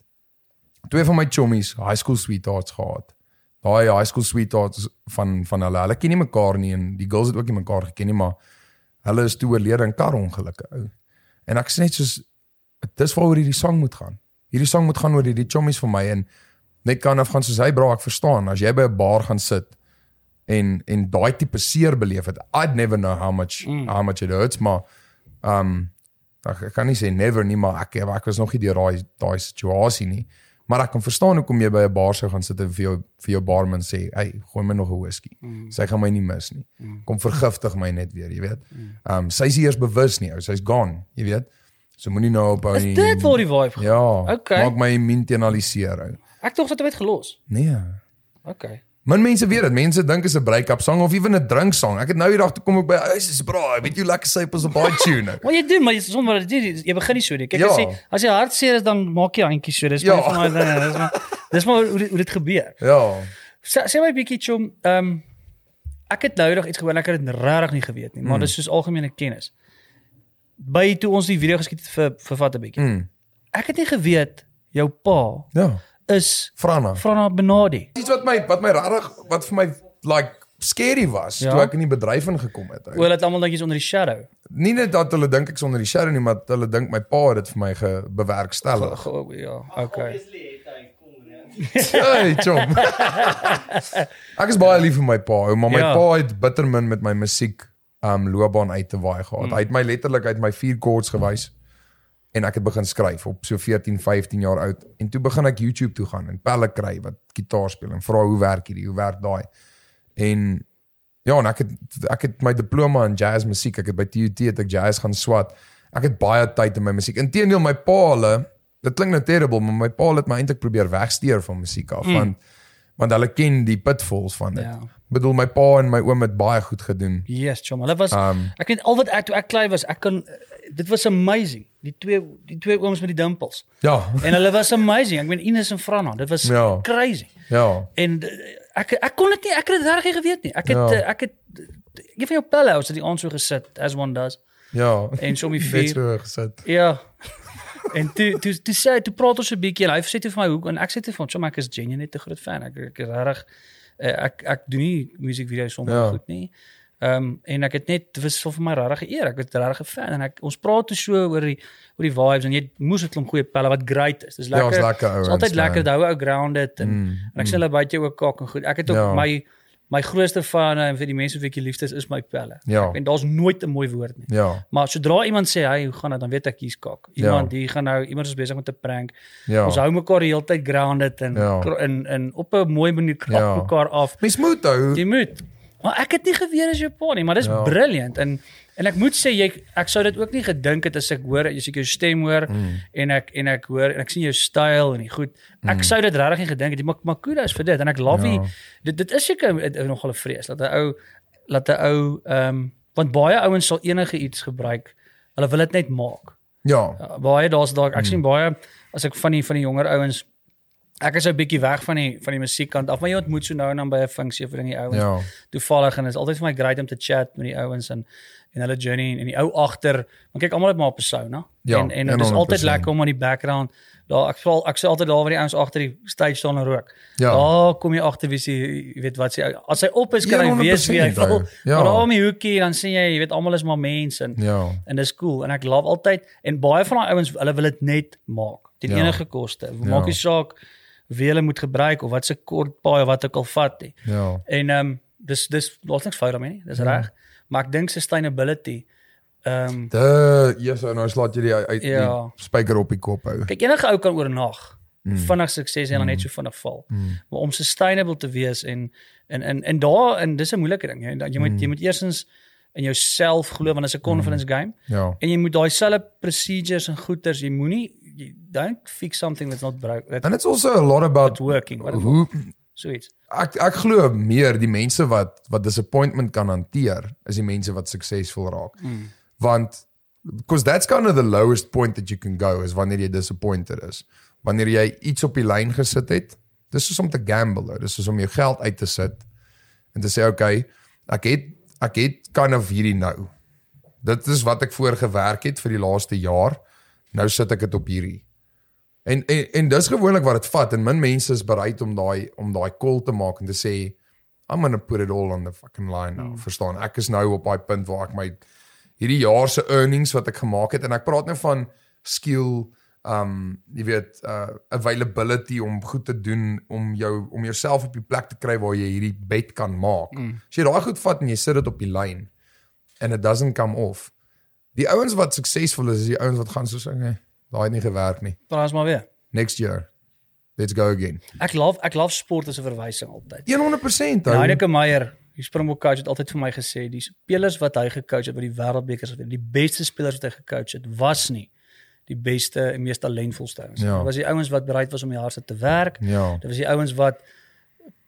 Twee van my chommies, high school sweethearts gehad. Daai high school sweethearts van van hulle. Hulle ken nie mekaar nie en die girls het ook nie mekaar geken nie, maar hulle is toe oorlede in karongelukke. En ek sê net soos dis waaroor hierdie sang moet gaan. Hierdie sang moet gaan oor hierdie chommies vir my en net kan af gaan soos hy bra ek verstaan as jy by 'n bar gaan sit en en daai tipe seer beleef het I'd never know how much mm. how much it hurts maar um ek, ek kan nie sê never nie maar ek ek was nog nie deur daai daai situasie nie maar ek kan verstaan hoekom jy by 'n bar sou gaan sit en vir jou vir jou barman sê hey gooi my nog 'n whisky mm. sy gaan my nie mis nie mm. kom vergiftig my net weer jy weet mm. um sy is eers bewus nie ou sy's gone jy weet So moenie nou op nie. Is dit waar die vibe gaan? Ja. Okay. Maak my immuniteinaliseer. Ek dink dit het gelos. Nee. Okay. Man mense weet dit. Mense dink is 'n break-up song of ewen 'n drink song. Ek het nou die dag toe kom ek by huis is bra. Weet jy lekker sypels op baie tune. Wat jy doen, maar jy sonder jy, jy begin nie so nie. Kyk ja. as jy as jy hartseer is dan maak jy handjies so. Dis ja. van my dinge. Dis maar dis maar hoe, hoe dit gebeur. Ja. Sê sê my bietjie chom, ehm um, ek het nou nog iets gehoor ek het dit regtig nie geweet nie, maar mm. dis soos algemene kennis by toe ons die video geskiet het vir vir vat 'n bietjie. Mm. Ek het nie geweet jou pa ja is Frana. Frana Benadi. Iets wat my wat my regtig wat vir my like scary was ja. toe ek in die bedryf ingekom het. Hulle het almal dink jy's onder die shadow. Nie net dat hulle dink ek's onder die shadow nie, maar hulle dink my pa het dit vir my gebewerkstellig. Ja, okay. Hey, chom. ek is baie lief vir my pa, maar my ja. pa het bitter min met my musiek um loopbaan uit te waai gehad. Mm. Hy het my letterlik uit my vier chords gewys en ek het begin skryf op so 14, 15 jaar oud en toe begin ek YouTube toe gaan en pelle kry wat gitaar speel en vra hoe werk hierdie, hoe werk daai. En ja, en ek het ek het my diploma in jazz musiek, ek het by TUT het ek jazz gaan swat. Ek het baie tyd in my musiek. Inteendeel my pa hulle, dit klink nou terrible, maar my pa het my eintlik probeer wegsteer van musiek af mm. want want hulle ken die pitfalls van dit. Ja. Bedoel my pa en my oom het baie goed gedoen. Yes, chom. Hulle was Um, ek weet al wat ek toe ek klein was, ek kon dit was amazing. Die twee die twee ooms met die dimpels. Ja. En hulle was amazing. Ek meen Ines en Franna, dit was Ja. crazy. Ja. En eh, ek ek kon dit nie, ek het dit regtig geweet nie. Ek het Ja. ja. ek het een van jou pelle ons het die aand so gesit as one does. Ja. En so om die Net vier. so gesit. Ja. En toe toe toe sê hy toe praat ons 'n bietjie en hy sê toe vir my hoe en ek sê toe vir hom, "Chom, ek is genuine net 'n groot fan. Ek ek is regtig eh, ek ek doen nie musiekvideo's sommer Ja. ja. goed nie. Ehm um, en ek het net was vir my regtig eer. Ek was regtig 'n fan en ek ons praat toe so oor die oor die vibes en jy moes 'n klomp goeie pelle wat great is. Dis Ja, lekker. is lekker ouens. altyd lekker man. daai ou grounded en Mm, en ek sê hulle byt jou ook kak en goed. Ek het ook Ja. my my grootste fan en vir die mense wat ek liefste is is my pelle. Ja. En daar's nooit 'n mooi woord nie. Ja. Maar sodra iemand sê, "Hey, hoe gaan dit?" dan weet ek hier's kak. Iemand die gaan nou iemand is besig met 'n prank. Ja. Ons hou mekaar die hele tyd grounded en Ja. ja. in in op 'n mooi manier krap Ja. ja. mekaar af. Mens moet ou. Jy moet. Maar ek het nie geweet as jy pa nie, maar dis Ja. ja. brilliant en en ek moet sê jy ek sou dit ook nie gedink het as ek hoor as ek jou stem hoor Mm. en ek en ek hoor en ek sien jou styl en die goed. Ek Mm. sou dit regtig nie gedink het maar maar kudos vir dit en ek love Ja. dit dit is seker nogal 'n vrees dat 'n ou dat 'n ou ehm um, want baie ouens sal enige iets gebruik. Hulle wil dit net maak. Ja. Ja, baie daar's daar Mm. ek sien baie as ek van die van die jonger ouens ek is 'n bietjie weg van die van die musiekkant af maar jy ontmoet so nou en dan by 'n funksie vir die ouens Ja. toevallig en dit is altyd vir my great om te chat met die ouens en en hulle journey en die ou agter want kyk almal het maar 'n persona Ja, en en dit is 100%. altyd lekker om aan die background daar ek val ek sê altyd daar waar die ouens agter die stage staan en rook Ja. daar kom jy agter wie sy jy weet wat sy as hy op is kan hy weet wie hy 100% wil ou. Ja. maar daar om die hoekie dan sien jy jy weet almal is maar mense en Ja. en dis cool en ek love altyd en baie van daai ouens hulle wil dit net maak teen Ja. enige koste Ja. maak nie saak wie hulle moet gebruik of wat se kort paai of wat ook al vat nie Ja. en ehm um, dis dis daar's niks fout daarmee nie dis Ja. reg maar ek dink sustainability ehm um, De yes, nou slaat jy die uit Ja. die spyker op die kop hou. kyk enige ou kan oornag Mm. vinnig sukses en dan net so vinnig val maar om sustainable te wees en en en en daar en dis 'n moeilike ding jy, jy moet jy moet eersins in jouself glo want dit is 'n confidence game Ja. En jy moet daai selfe procedures en goeters, jy moenie jy don't fix something that's not broke that And it's also a lot about working. What hoe so iets. ek ek glo meer die mense wat wat disappointment kan hanteer is die mense wat suksesvol raak. Mm. Want because that's kind of the lowest point that you can go is wanneer jy disappointed is. Wanneer jy iets op die lyn gesit het, dis soos om te gamble. Dis soos om jou geld uit te sit en te sê okay, ek het ek het kind of hierdie nou. Dit is wat ek voor gewerk het vir die laaste jaar. Nou sit ek dit op hierdie. En en, en dis gewoonlik wat dit vat en min mense is bereid om daai om daai call te maak en te sê I'm going to put it all on the fucking line nou. Mm. Verstaan? Ek is nou op daai punt waar ek my hierdie jaar se earnings wat ek gemaak het en ek praat nou van skill um jy weet uh availability om goed te doen om jou om jouself op die plek te kry waar jy hierdie bet kan maak. Mm. As jy daai goed vat en jy sit dit op die lyn and it doesn't come off. Die ouens wat suksesvol is, is die ouens wat gaan soos okay, daai het nie gewerk nie. Is maar weer. Next year. Let's go again. Ek love ek love sport as 'n verwysing altyd. 100% En ou. Heineke Meyer, die Springbok coach het altyd vir my gesê die spelers wat hy gecoach het by die wêreldbekers, die beste spelers wat hy gecoach het, was nie die beste en mees talentvolste ouens. Ja. Dit was die ouens wat bereid was om die hardste te werk. Ja. Dit was die ouens wat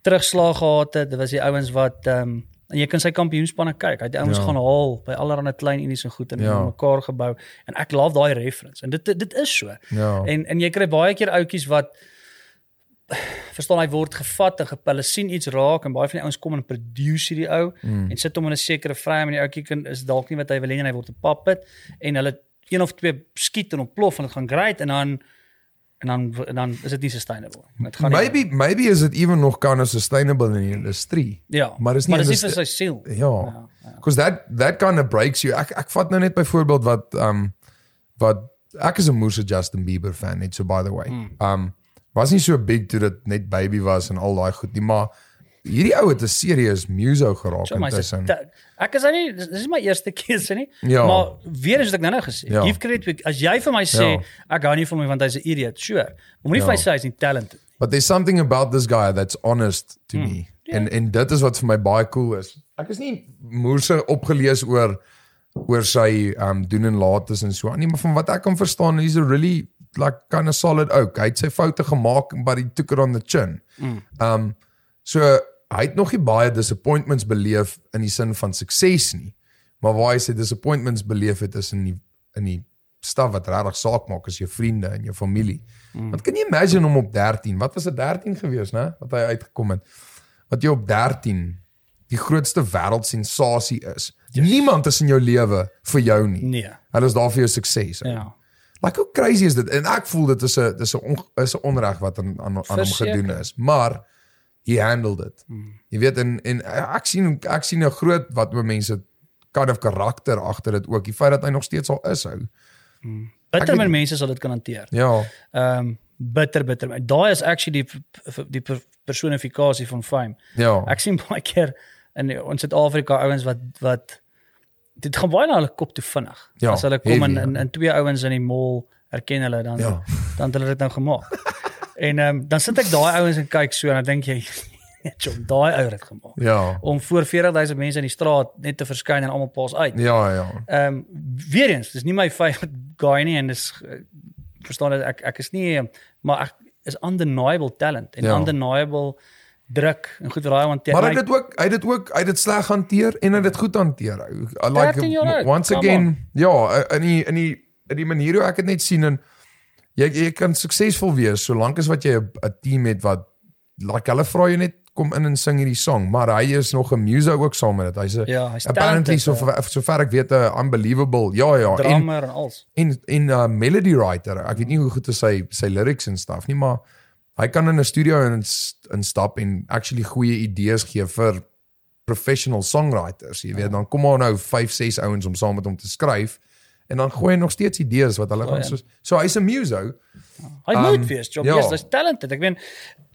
terugslag gehad het. Dit was die ouens wat ehm um, en jy kan sy kampioenspanne kyk. Hy het ouens Ja. gaan haal by allerlei klein unies en goed en Ja. ja. mekaar gebou. En ek love daai reference. En dit dit is so. Ja. En en jy kry baie keer ouetjies wat verstaan hy word gevat en hulle sien iets raak en baie van die ouens kom en produce hierdie ou mm. en sit hom in 'n sekere frame en die ouetjie kan is dalk nie wat hy wil hê en hy word 'n puppet en hulle een of twee skiet en ontplof en dit gaan great en dan en dan en dan is dit nie sustainable. Dit gaan nie- Maybe maybe is it even nog kind of sustainable in die industrie. ja, maar dis nie maar dis vir sy siel. Ja. ja. Because that that kind of breaks you. Ek ek vat nou net byvoorbeeld wat um wat ek is 'n Moose Justin Bieber fan net so by the way. Hmm. Um was nie so big toe dit net baby was en al daai goed nie, maar hierdie ou het 'n serieus muso geraak So intussen. ek is nou nie dis is my eerste keuse nie. Ja. Maar weer eens wat ek nou nou gesê. Ja. Give credit as jy vir my sê Ja. ek hou nie van hom want hy's 'n idiot. Sure. Moenie Ja. vir my sê hy's nie talented. But there's something about this guy that's honest to Hmm. me. En en dit is wat vir my baie cool is. Ek is nie moerse opgelees oor oor sy um doen en laat is en so aan nie, maar van wat ek kan verstaan, he's a really like kind of solid oak. Hy het sy foute gemaak but he took it on the chin. Hmm. Um So hy het nog nie baie disappointments beleef in die sin van sukses nie. Maar waar hy sy disappointments beleef het is in die in die staf wat regtig saak maak is jou vriende en jou familie. Mm. Want kan jy imagine hom op 13? Wat was dit 13 gewees, né? Wat hy uitgekom het. Wat jy op 13 die grootste wêreldsensasie is. Yes. Niemand is in jou lewe vir jou nie. Nee. Hulle is daar vir jou sukses. Ja. Like hoe crazy is dit? En ek voel dit is 'n dis 'n is 'n onreg wat aan aan, aan hom gedoen is. Maar he handled it. Hmm. Jy weet en en ek sien ek sien 'n groot wat oor mense kind of karakter agter dit ook. Die feit dat hy nog steeds al is hou. Bitter weet- min mense sal dit kan hanteer. Ja. Ehm um, bitter bitter. Daai is actually die die per- personifikasie van fame. Ja. Ek sien baie keer in ons Suid-Afrika ouens wat wat dit gaan baie na hulle kop toe vinnig. Ja, As hulle kom heavy, en, en en twee ouens in die mall herken hulle dan Ja. dan het hulle dit nou gemaak. en ehm um, dan sit ek daai ouens en kyk so en dan dink jy Jom, daai ou het gemaak. Ja. Om voor 40000 mense in die straat net te verskyn en almal paas uit. Ja, ja. Ehm um, weer eens, dis nie my favorite guy nie en dis uh, verstaan dat ek ek is nie eh, maar ek is undeniable talent en Ja. undeniable druk en goed daai hanteer. Maar hy het dit ook hy het dit ook hy het dit sleg hanteer en hy het dit goed hanteer. I like 13 jaar oud, once again, ja, in die in die in die manier hoe ek dit net sien en jy jy kan suksesvol wees solank as wat jy 'n 'n team het wat like hulle vra jou net kom in en sing hierdie song, maar hy is nog 'n muso ook saam met dit. Hy's 'n Ja, hy's apparently so talented, so ver ek weet 'n unbelievable. Ja, ja, en drummer en alles. en en uh, melody writer. Ek weet nie hoe goed is sy sy lyrics en stuff nie, maar hy kan in 'n studio in instap en actually goeie idees gee vir professional songwriters. Jy weet, dan kom maar nou 5, 6 ouens om saam met hom te skryf en dan gooi hy nog steeds idees wat hulle gaan ja. so so hy's 'n muso. Hy Um, moet wees, job. ja. Yes, hy's talented. Ek weet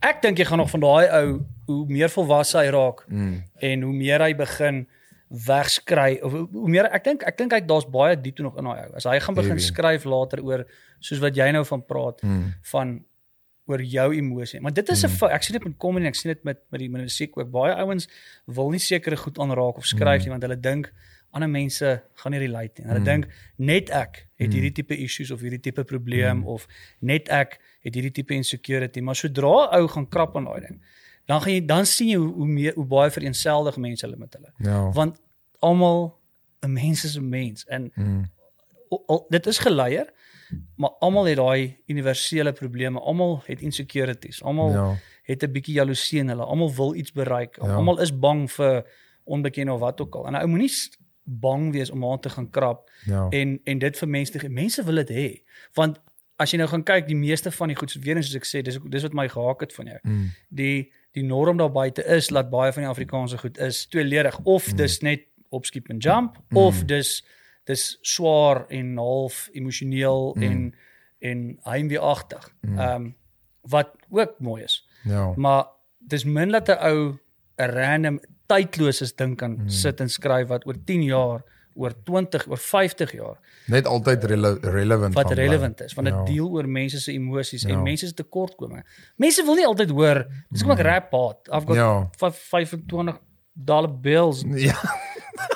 ek dink jy gaan nog van daai ou hoe meer volwasse hy raak Mm. en hoe meer hy begin wegskry of hoe meer ek dink ek dink hy daar's baie diep toe nog in daai ou. As hy gaan begin Heavy. skryf later oor soos wat jy nou van praat Mm. van oor jou emosie. Maar dit is 'n mm. ek sien dit met comedy en ek sien dit met met die met musiek ook. Baie ouens wil nie sekere goed aanraak of skryf nie want hulle dink ander mense gaan nie relate nie. Hulle dink net ek het hierdie tipe issues of hierdie tipe probleem of net ek het hierdie tipe insecurity, maar sodra ou gaan krap aan daai ding, dan gaan jy dan sien jy hoe hoe, meer, hoe baie vereenseldig mense hulle met hulle. Ja. Want almal 'n mens is 'n mens en Mm. al, al, dit is geleier, maar almal het daai universele probleme. Almal het insecurities. Almal Ja. het 'n bietjie jaloesie in hulle. Almal wil iets bereik. Ja. Almal is bang vir onbekende of wat ook al. En ou moenie bang wees om aan te gaan krap Ja. en en dit vir mense te. Mense wil dit hê. Want as jy nou gaan kyk, die meeste van die goed weer eens soos ek sê, dis dis wat my gehaak het van jou. Mm. Die die norm daar buite is dat baie van die Afrikaanse goed is tweeledig of dis net opskiep en jump of dis dis swaar en half emosioneel en en heimweeagtig. Ehm wat ook mooi is. Ja. Maar dis min dat 'n ou 'n random tydlose ding kan sit en skryf wat oor 10 jaar, oor 20, oor 50 jaar Net altyd rele relevant wat relevant is want dit Ja. deel oor mense se emosies Ja. en mense se tekortkominge. Mense wil nie altyd hoor dis kom ek rap haat. I've got Ja. ja. 25 dollar bills, Ja.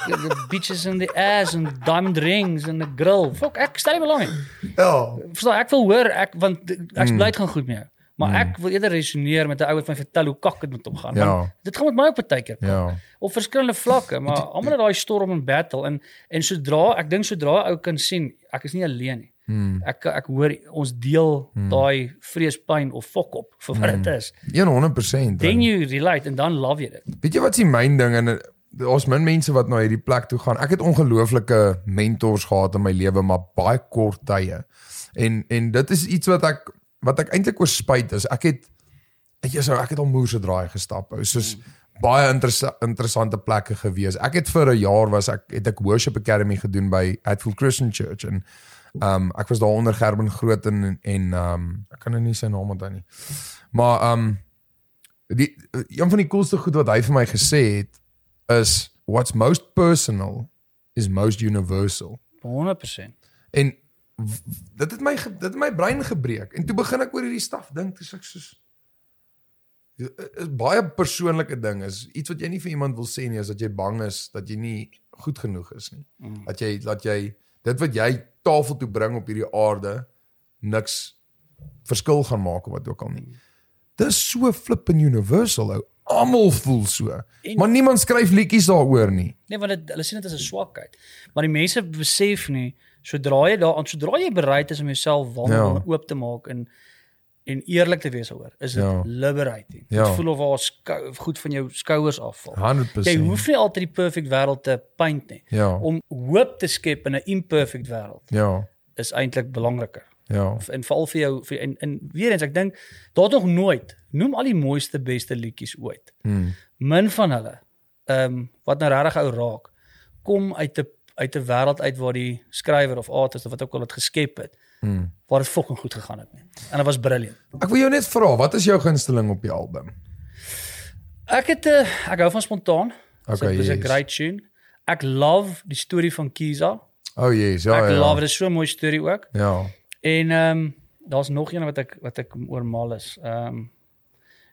the bitches in the ass and diamond rings and the grill. Fuck, ek stel nie belang nie. Ja. Verstaan, ek wil hoor ek want ek's Mm. bly dit gaan goed met jou. Maar ek wil eerder resoneer met 'n ou wat my vertel hoe kak dit met hom gaan. Ja. Want dit gaan met my op tydjie kak. Ja. Op verskillende vlakke, maar almal het daai storm en battle en en sodra ek dink sodra 'n ou kan sien ek is nie alleen nie. Mm. Ek ek hoor ons deel daai vrees, pyn of fok op vir wat dit is. 100%. Then you relate en dan love jy dit. Weet jy wat is myn ding en daar's min mense wat na hierdie plek toe gaan. Ek het ongelooflike mentors gehad in my lewe, maar baie kort tye. En en dit is iets wat ek wat ek eintlik oor spyt is. Ek het weet jy so ek het al moerse draai gestap. ou, Soos baie interessa interessante plekke gewees. Ek het vir 'n jaar was ek het ek worship academy gedoen by Hatfield Christian Church en um ek was daar onder Gerben Groot en en um ek kan nou nie sy naam onthou nie. Maar um die een van die coolste goed wat hy vir my gesê het is what's most personal is most universal. 100%. En dit het my dit het my brein gebreek en toe begin ek oor hierdie staf dink dis ek soos is baie persoonlike ding is iets wat jy nie vir iemand wil sê nie is dat jy bang is dat jy nie goed genoeg is nie. Mm. Dat jy dat jy dit wat jy tafel toe bring op hierdie aarde niks verskil gaan maak of wat ook al nie. Dis so flippin universal ou. Almal voel so. En- Maar niemand skryf liedjies daaroor nie. Nee, want dit, hulle sien dit as 'n swakheid. Maar die mense besef nie sodra jy daar sodra jy bereid is om jouself vulnerable Ja. oop te maak en en eerlik te wees daaroor, is dit Ja. liberating. Ja. Dit voel of haar skou, goed van jou skouers afval. 100%. Jy hoef nie altyd die perfect wêreld te paint nie. Ja. Om hoop te skep in 'n imperfect wêreld Ja. is eintlik belangriker. Ja. En veral vir jou vir en, en weer eens ek dink daar het nog nooit noem al die mooiste beste liedjies ooit. Mm. Min van hulle ehm um, wat nou regtig ou raak kom uit 'n uit 'n wêreld uit waar die skrywer of artist of wat ook al dit geskep het Mm. waar dit fucking goed gegaan het nie. En dit was brilliant. Ek wil jou net vra, wat is jou gunsteling op die album? Ek het uh, ek hou van spontaan. Okay, Dit is 'n yes. great tune. Ek love die storie van Kiza. Oh yes, ja ek ja. love dit is so mooi storie ook. Ja. En ehm um, daar's nog een wat ek wat ek oor mal is. Ehm um,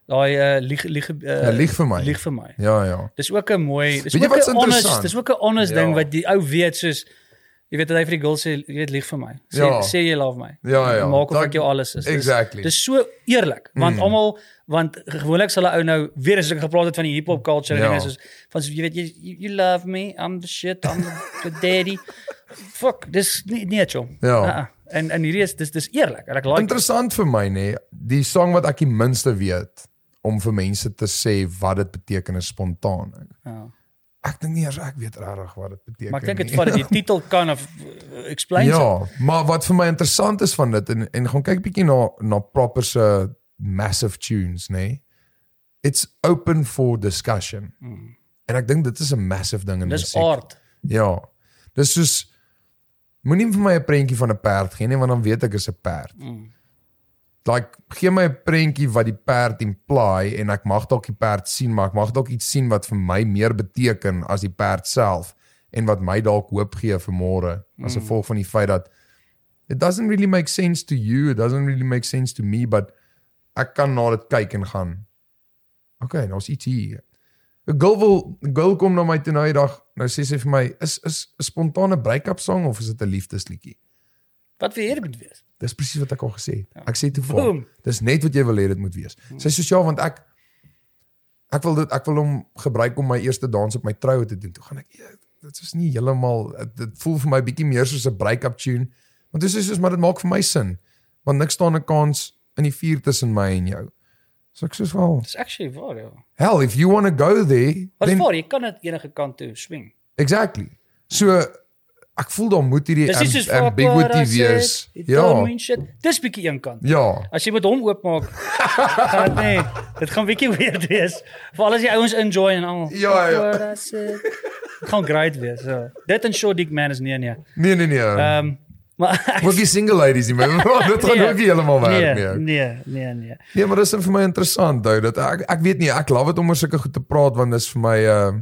daai uh, lieg lieg uh, Ja, lieg vir my. Lieg vir my. Ja ja. Dis ook 'n mooi, dis ook 'n honest, dis ook 'n honest Ja. ding wat die ou weet soos jy weet dat hy vir die girl sê jy weet lieg vir my. Sê Ja. sê jy love my. Ja, ja. Maak of Dat- ek jou alles is. Dis- Exactly. Dis so eerlik want Mm. almal want gewoonlik sal 'n ou nou weer as ek gepraat het van die hip hop culture Ja. en dinge soos van so, jy weet jy you, you love me, I'm the shit, I'm the, daddy. Fuck, dis nie nie chom. Ja. Uh-uh. En en hierdie is dis dis eerlik en ek like dit. Interessant vir my nê, die song wat ek die minste weet om vir mense te sê wat dit beteken is spontaan. Ja. Ek dink nie eers ek weet regtig wat dit beteken Maar ek dink dit nie. vat dit die titel kan of uh, explain Ja, maar wat vir my interessant is van dit en en gaan kyk bietjie na na proper se massive tunes, nê. It's open for discussion. Mm. En ek dink dit is 'n massive ding in Dis musiek. art. Ja. Dis soos moenie vir my 'n prentjie van 'n perd gee nie want dan weet ek is 'n perd. Mm. Like gee my 'n prentjie wat die perd imply en ek mag dalk die perd sien, maar ek mag dalk iets sien wat vir my meer beteken as die perd self en wat my dalk hoop gee vir môre as Mm. gevolg van die feit dat it doesn't really make sense to you, it doesn't really make sense to me, but ek kan na dit kyk en gaan. Okay, daar's iets hier. 'n Girl wil girl kom na my toe nou die dag. Nou sê sy vir my, is is 'n spontane break-up song of is dit 'n liefdesliedjie? Wat wil hier moet wees? Dis presies wat ek al gesê het. Ek sê toe vir Boom. dis net wat jy wil hê dit moet wees. Sy sê ja, want ek ek wil dit ek wil hom gebruik om my eerste dans op my troue te doen. Toe gaan ek "Ja, dit is nie heeltemal dit voel vir my bietjie meer soos 'n break-up tune. Want dis is soos maar dit maak vir my sin. Want niks staan 'n kans in die vuur tussen my en jou. So ek sê wel, Dis actually waar ja. hell if you want to go there, Wat then voor jy kan dit enige kant toe swing. exactly. So ek voel daar moet hierdie nie ambiguity wees. Ja. Dis bietjie een kant. Ja. As jy met hom oopmaak, gaan dit nee, dit gaan bietjie weird wees. Veral as die ouens enjoy en al. Ja, ja. Dit gaan great wees. So. Dit en Short Dick Man is nee nee. Nee nee nee. Ehm um, maar Ook die single ladies nie, maar dit gaan Nee. ook nie heeltemal werk nie. nee, ou. nee, nee, nee. Nee, maar dis vir my interessant ou dat ek ek weet nie, ek love dit om oor sulke goed te praat want dis vir my uh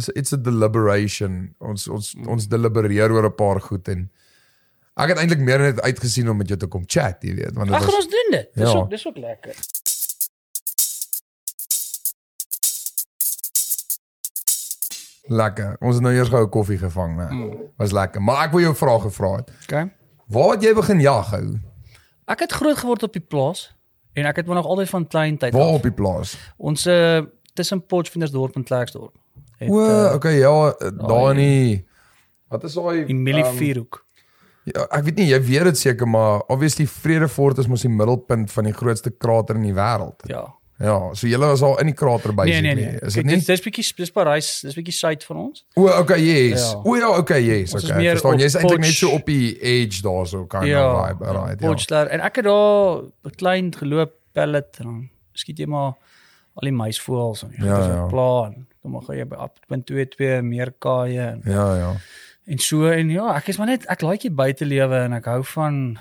is it's a deliberation. Ons ons ons delibereer oor 'n paar goed en ek het eintlik meer net uitgesien om met jou te kom chat, jy weet, want dit Ag, was ons doen dit. Dis Ja. ook dis ook lekker. lekker. Ons het nou eers gou 'n koffie gevang, né? Was lekker. Maar ek wil jou 'n vraag gevra het. Okay. Waar het jy begin jag hou? Ek het groot geword op die plaas en ek het maar nog altyd van klein tyd Waar af. op die plaas? Ons uh, tussen Potchefstroom en Klerksdorp. Het, O, uh, okay, ja, eh, daar in die Wat is daai in Millie ehm, Vierhoek. Ja, ek weet nie, jy weet dit seker, maar obviously Vredefort is mos die middelpunt van die grootste krater in die wêreld. Ja. Ja, so julle was al in die krater by Nee nee nee. Is Kyk, dit nie? dis dis bietjie dis Parys, dis bietjie suid van ons. O, okay, yes. Ja. O ja, okay, yes. Ons is Okay. Verstaan, jy's eintlik net so op die edge daarso kind Ja. of vibe, right? Ja. Potchefstroom en ek het daar klein geloop pellet en dan skiet jy maar al die muisvoëls en jy Ja, ja. so 'n plan. Dan mag jy by op 22 meer kaaie en, Ja, ja. en so en ja, ek is maar net ek like die buitelewe en ek hou van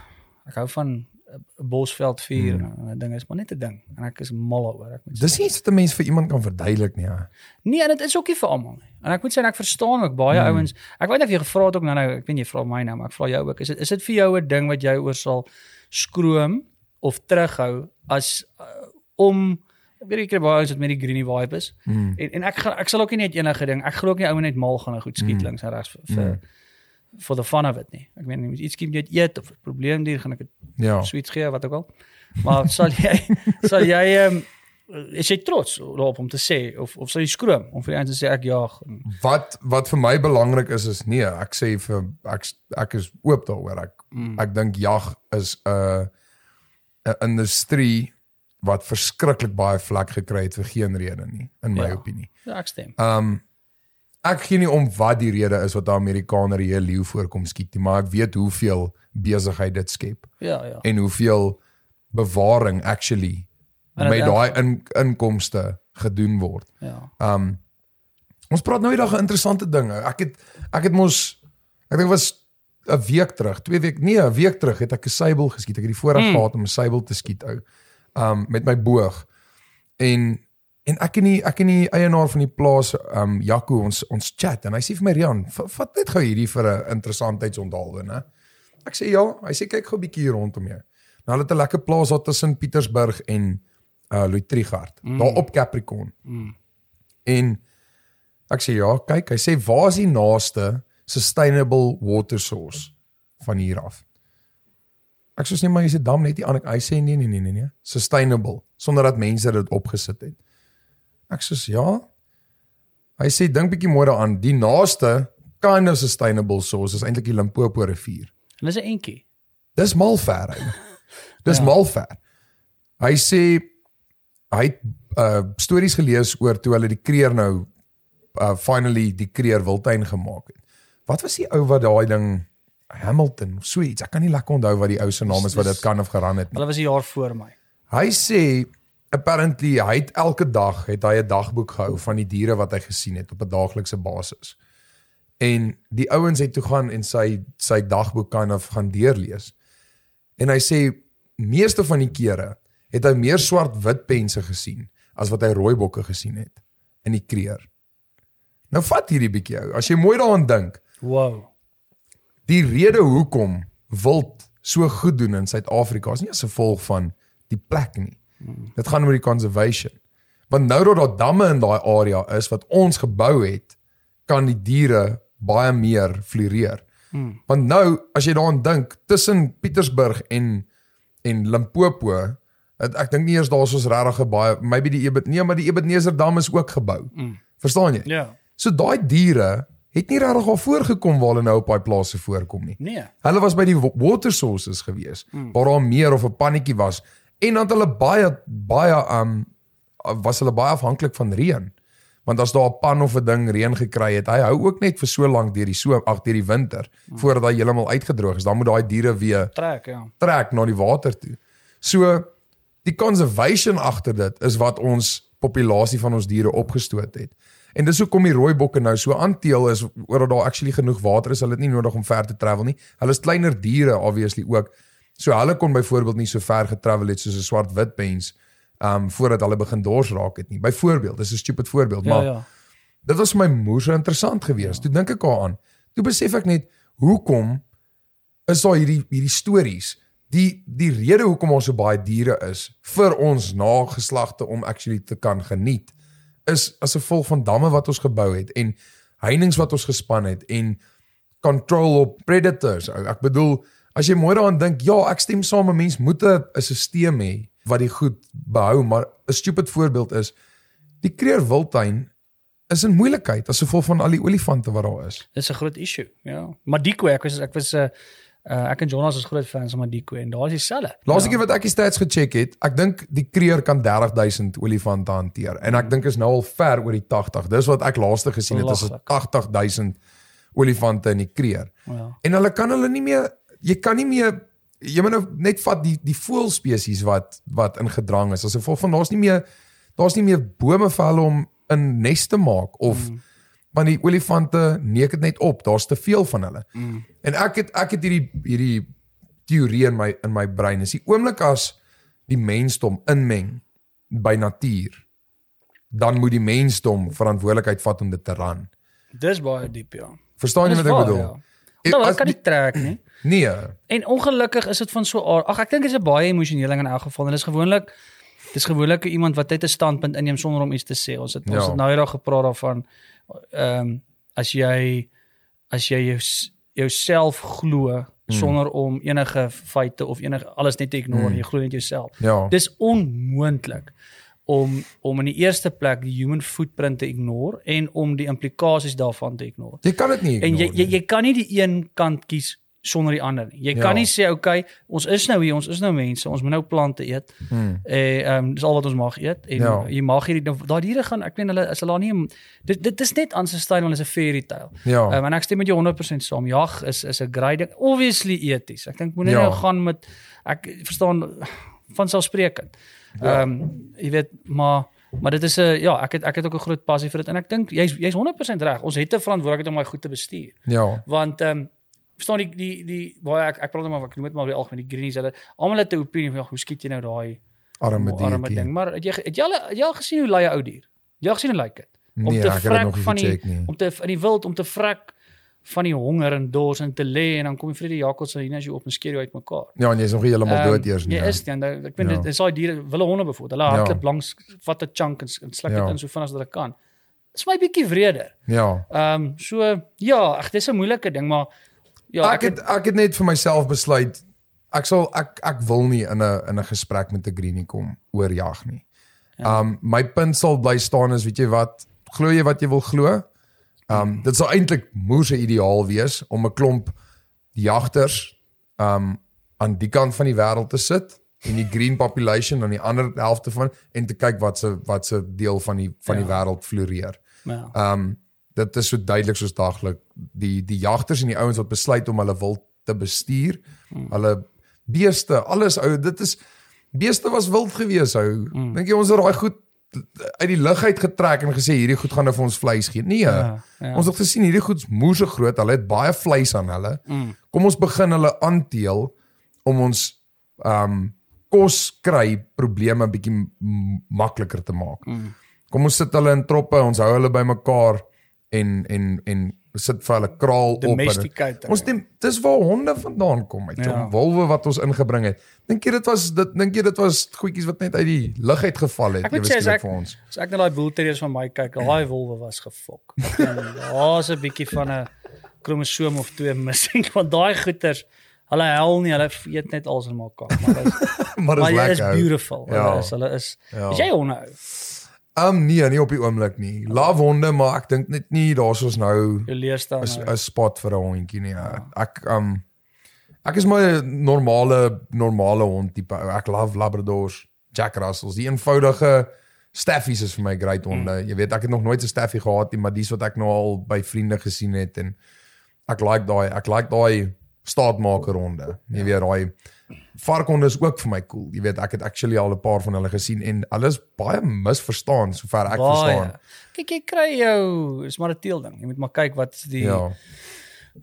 ek hou van 'n bosveld vuur Hmm. en 'n ding is maar net 'n ding en ek is mal oor ek moet. Dis nie iets wat 'n mens vir iemand kan verduidelik nie. Ja. Nee, en dit is ook nie vir almal nie. En ek moet sê ek verstaan ook baie Hmm. ouens. Ek weet of jy gevra het ook nou nou, ek weet jy vra my nou, maar ek vra jou ook. Is dit is dit vir jou 'n ding wat jy oor sal skroom of terughou as uh, om weet ek kry baie ouens wat met die greenie vibe is. Mm. En en ek ek sal ook nie net enige ding. Ek glo ook nie ouens net mal gaan en goed skiet Mm. links en regs vir vir Mm. for the fun of it nie. Ek meen iets skiet jy eet of 'n probleem hier gaan ek dit Ja. sweets gee wat ook al. Maar sal jy sal jy um, is jy trots daarop om te sê of of sou jy skroom om vir die ouens te sê ek jaag? Wat wat vir my belangrik is is nee, ek sê vir ek ek is oop daaroor. Ek mm. ek dink jag is 'n 'n industrie wat verskriklik baie vlak gekry het vir geen rede nie in my Ja. opinie. ja, ek stem. Um ek gee nie om wat die rede is wat daar Amerikaner hier leeu voorkom skiet nie, maar ek weet hoeveel besigheid dit skep Ja, ja. en hoeveel bewaring actually met daai in, inkomste gedoen word. Ja. Um ons praat nou eendag 'n interessante ding. Ek het ek het mos ek dink was 'n week terug, twee week nee, 'n week terug het ek 'n seibel geskiet. Ek het die voorreg Mm. gehad om 'n seibel te skiet ou. Um met my boog. En en ek en die ek en die eienaar van die plaas um Jaco ons ons chat en hy sê vir my Rian, "Va- vat net gou hierdie vir 'n interessantheidsonthaalwe, né?" Ek sê ja, hy sê kyk gou 'n bietjie hier rondom jou. Nou hulle het 'n lekker plaas daar tussen Pietersburg en uh Louis-Trichardt, mm. daar op Capricorn. Mm. En ek sê ja, kyk, hy sê waar is die naaste sustainable water source van hier af? Ek sê nee, maar jy's 'n dam net nie aan. Hy sê nee nee nee nee nee, sustainable sonder dat mense dit opgesit het. Ek sê ja. Hy sê dink bietjie mooi daaraan, die naaste kind of sustainable source is eintlik die Limpopo rivier. En dis 'n entjie. Dis mal ver. Dis ja. mal ver. Hy sê hy het uh stories gelees oor toe hulle die kreer nou uh finally die kreer wildtuin gemaak het. Wat was die ou wat daai ding Hamilton of so iets. Ek kan nie lekker onthou wat die ou se naam is wat dit kan of geran het nie. Hulle was 'n jaar voor my. Hy sê apparently hy het elke dag het hy 'n dagboek gehou van die diere wat hy gesien het op 'n daaglikse basis. En die ouens het toe gaan en sy sy dagboek kan of gaan deurlees. En hy sê meeste van die kere het hy meer swart-wit pense gesien as wat hy rooi bokke gesien het in die kreer. Nou vat hierdie bietjie ou. As jy mooi daaraan dink, Wow. Die rede hoekom wild so goed doen in Suid-Afrika is nie as gevolg van die plek nie. Dit gaan oor die conservation. Want nou dat daar damme in daai area is wat ons gebou het, kan die diere baie meer floreer. Hmm. Want nou as jy daaraan dink tussen Pietersburg en en Limpopo, het, ek dink nie eers daar is ons regtig baie maybe die Ebet nee, maar die Ebenezer dam is ook gebou. Mm. Verstaan jy? Ja. So daai diere het nie regtig al voorgekom waar hulle nou op daai plase voorkom nie. Nee. Hulle was by die wa- water sources gewees mm. waar daar meer of 'n pannetjie was en dan hulle baie baie um was hulle baie afhanklik van reën. Want as daar 'n pan of 'n ding reën gekry het, hy hou ook net vir so lank deur die so ag deur die winter mm. voordat hy heeltemal uitgedroog is. Dan moet daai diere weer Trek, ja. trek na die water toe. So die conservation agter dit is wat ons populasie van ons diere opgestoot het. En dis hoekom die rooi bokke nou so aanteel is oordat daar actually genoeg water is. Hulle het nie nodig om ver te travel nie. Hulle is kleiner diere obviously ook. So hulle kon byvoorbeeld nie so ver getravel het soos 'n swart wit mens um voordat hulle begin dors raak het nie. Byvoorbeeld, dis 'n stupid voorbeeld, Ja, maar ja. Dit was my moer so interessant geweest. Toe dink ek daaraan. Toe besef ek net hoekom is daar hierdie hierdie stories. Die die rede hoekom ons so baie diere is vir ons nageslagte om actually te kan geniet is as gevolg van damme wat ons gebou het en heininge wat ons gespan het en control op predators. Ek bedoel as jy mooi daaraan dink, ja, ek stem saam, 'n mens moet 'n 'n stelsel hê wat die goed behou, maar 'n stupid voorbeeld is die Kreer Wildtuin is in moeilikheid as gevolg van al die olifante wat daar is. Dis 'n groot issue, ja. Madiko, ek was ek was 'n uh, uh, ek en Jonas is groot fans van Madiko en daar is dieselfde. Laaste ja. keer wat ek die stats gecheck het, ek dink die Kreer kan 30000 olifante hanteer en ek dink is nou al ver oor die 80. Dis wat ek laaste gesien het, is Belaglik. 80000 olifante in die Kreer. Ja. En hulle kan hulle nie meer jy kan nie meer jy moet nou net vat die die voëlspesies wat wat in gedrang is. As gevolg van daar's nie meer daar's nie meer bome vir hulle om 'n nes te maak of mm. Want die olifante neek dit net op. Daar's te veel van hulle. Mm. En ek het ek het hierdie hierdie teorie in my in my brein. Is die oomblik as die mensdom inmeng by natuur, dan moet die mensdom verantwoordelikheid vat om dit te ran. Dis baie diep, ja. Verstaan jy wat ek waar, bedoel? Ja. Nou, ek kan nie trek nie. Nee. En ongelukkig is dit van so aard. Ag ek dink dit is 'n baie emosionele ding in elk geval en dit is gewoonlik dis gewoonlik iemand wat net 'n standpunt inneem sonder om iets te sê. Ons het ons Ja. het nou eendag gepraat daarvan ehm as jy as jy jou jouself glo sonder om enige feite of enige alles net te ignore, Mm. jy glo net jouself. Ja. Dis onmoontlik om om in die eerste plek die human footprint te ignore en om die implikasies daarvan te ignore. Jy kan dit nie En jy ignore jy, jy kan nie die een kant kies sonder die ander nie. Jy Ja. kan nie sê okay, ons is nou hier, ons is nou mense, ons moet nou plante eet. Hmm. Eh ehm um, dis al wat ons mag eet en Ja. jy mag hierdie daai diere gaan ek weet hulle as hulle nie dit dit is net unsustainable as 'n fairy tale. Ja. Um, en ek stem met jou 100% saam. Jag is is 'n great ding. Obviously eties. Ek dink moenie Ja. nou gaan met ek verstaan van selfsprekend. Ja. Ehm um, jy weet maar maar dit is 'n ja, ek het ek het ook 'n groot passie vir dit en ek dink jy's jy's 100% reg. Ons het 'n verantwoordelikheid om daai goed te bestuur. Ja. Want ehm um, verstaan die die die baie ek ek praat net maar ek noem dit maar weer algemeen die greenies hulle almal het 'n opinie van ja, hoe skiet jy nou daai Arme arme diertjie. ding. Maar het jy het jy al het jy al gesien hoe lui 'n ou dier? Het Jy al gesien hoe lyk dit? Om Nee, te dit vrek nog van die om te in die wild om te vrek van die honger en dors en te lê en dan kom die vrede jakkals en hyenas jou op en skeer jou uitmekaar. Ja, en jy's nog nie heeltemal Ehm, dood eers nie. Jy is dan- Ek weet Ja. dit is daai diere, wille honde bijvoorbeeld. Hulle Ja. hardloop langs vat 'n chunk en, en sluk dit Ja. in so vinnig as wat hulle kan. Dis my bietjie wreder. Ja. Ehm um, so ja, ag dis 'n moeilike ding, maar ja, ek het ek het net vir myself besluit ek sal ek ek wil nie in 'n in 'n gesprek met 'n greenie kom oor jag nie. Um my punt sal bly staan is weet jy wat glo jy wat jy wil glo? Um dit sal eintlik moeë ideaal wees om 'n klomp jagters um aan die kant van die wêreld te sit en die green population aan die ander helfte van en te kyk wat se wat se deel van die van die Ja. wêreld floreer. ja. Um dit is so duidelik soos daglik die die jagters en die ouens wat besluit om hulle wild te bestuur. Hulle beeste, alles ou, dit is beeste was wild gewees ou. Dink jy ons het daai goed uit die lug uit getrek en gesê hierdie goed gaan nou vir ons vleis gee? Nee. Ja, ja. Ons het gesien hierdie goed is moeë groot, hulle het baie vleis aan hulle. Kom ons begin hulle aanteel om ons um kos kry probleme bietjie makliker te maak. Kom ons sit hulle in troppe, ons hou hulle bymekaar en en en sit vir hulle kraal op. en-. Ons neem dis waar honde vandaan kom, uit Ja. wolwe wat ons ingebring het. Dink jy dit was dit dink jy dit was goedjies wat net uit die lug uit geval het ewe skielik vir ons? as ek na daai bull terriers van my kyk, daai wolwe was gefok. Daar's 'n bietjie van 'n kromosoom of twee missing want daai goeters hulle hel nie, hulle eet net alles in mekaar. Maar dit is maar dis is lekker. ou. beautiful. Ja. Hulle is hulle is Ja. Is jy honde ou? Um nee, nie op die oomblik nie. Love honde, maar ek dink net nie daar's ons nou. 'n nou. 'n spot vir 'n hondjie nie. Ja. Ek um ek is my normale normale hond tipe. Ek love labradors, Jack Russells, die eenvoudige staffies is vir my great honde. Jy weet, ek het nog nooit 'n staffie gehad nie, maar dis wat ek nou al by vriende gesien het en ek like daai ek like daai staatmaker honde. Jy weet daai varkhonde is ook vir my cool. Jy weet, ek het actually al 'n paar van hulle gesien en hulle is baie misverstaan sover ek verstaan. Kyk, jy kry jou, is maar 'n teelding. Jy moet maar kyk wat is die Ja.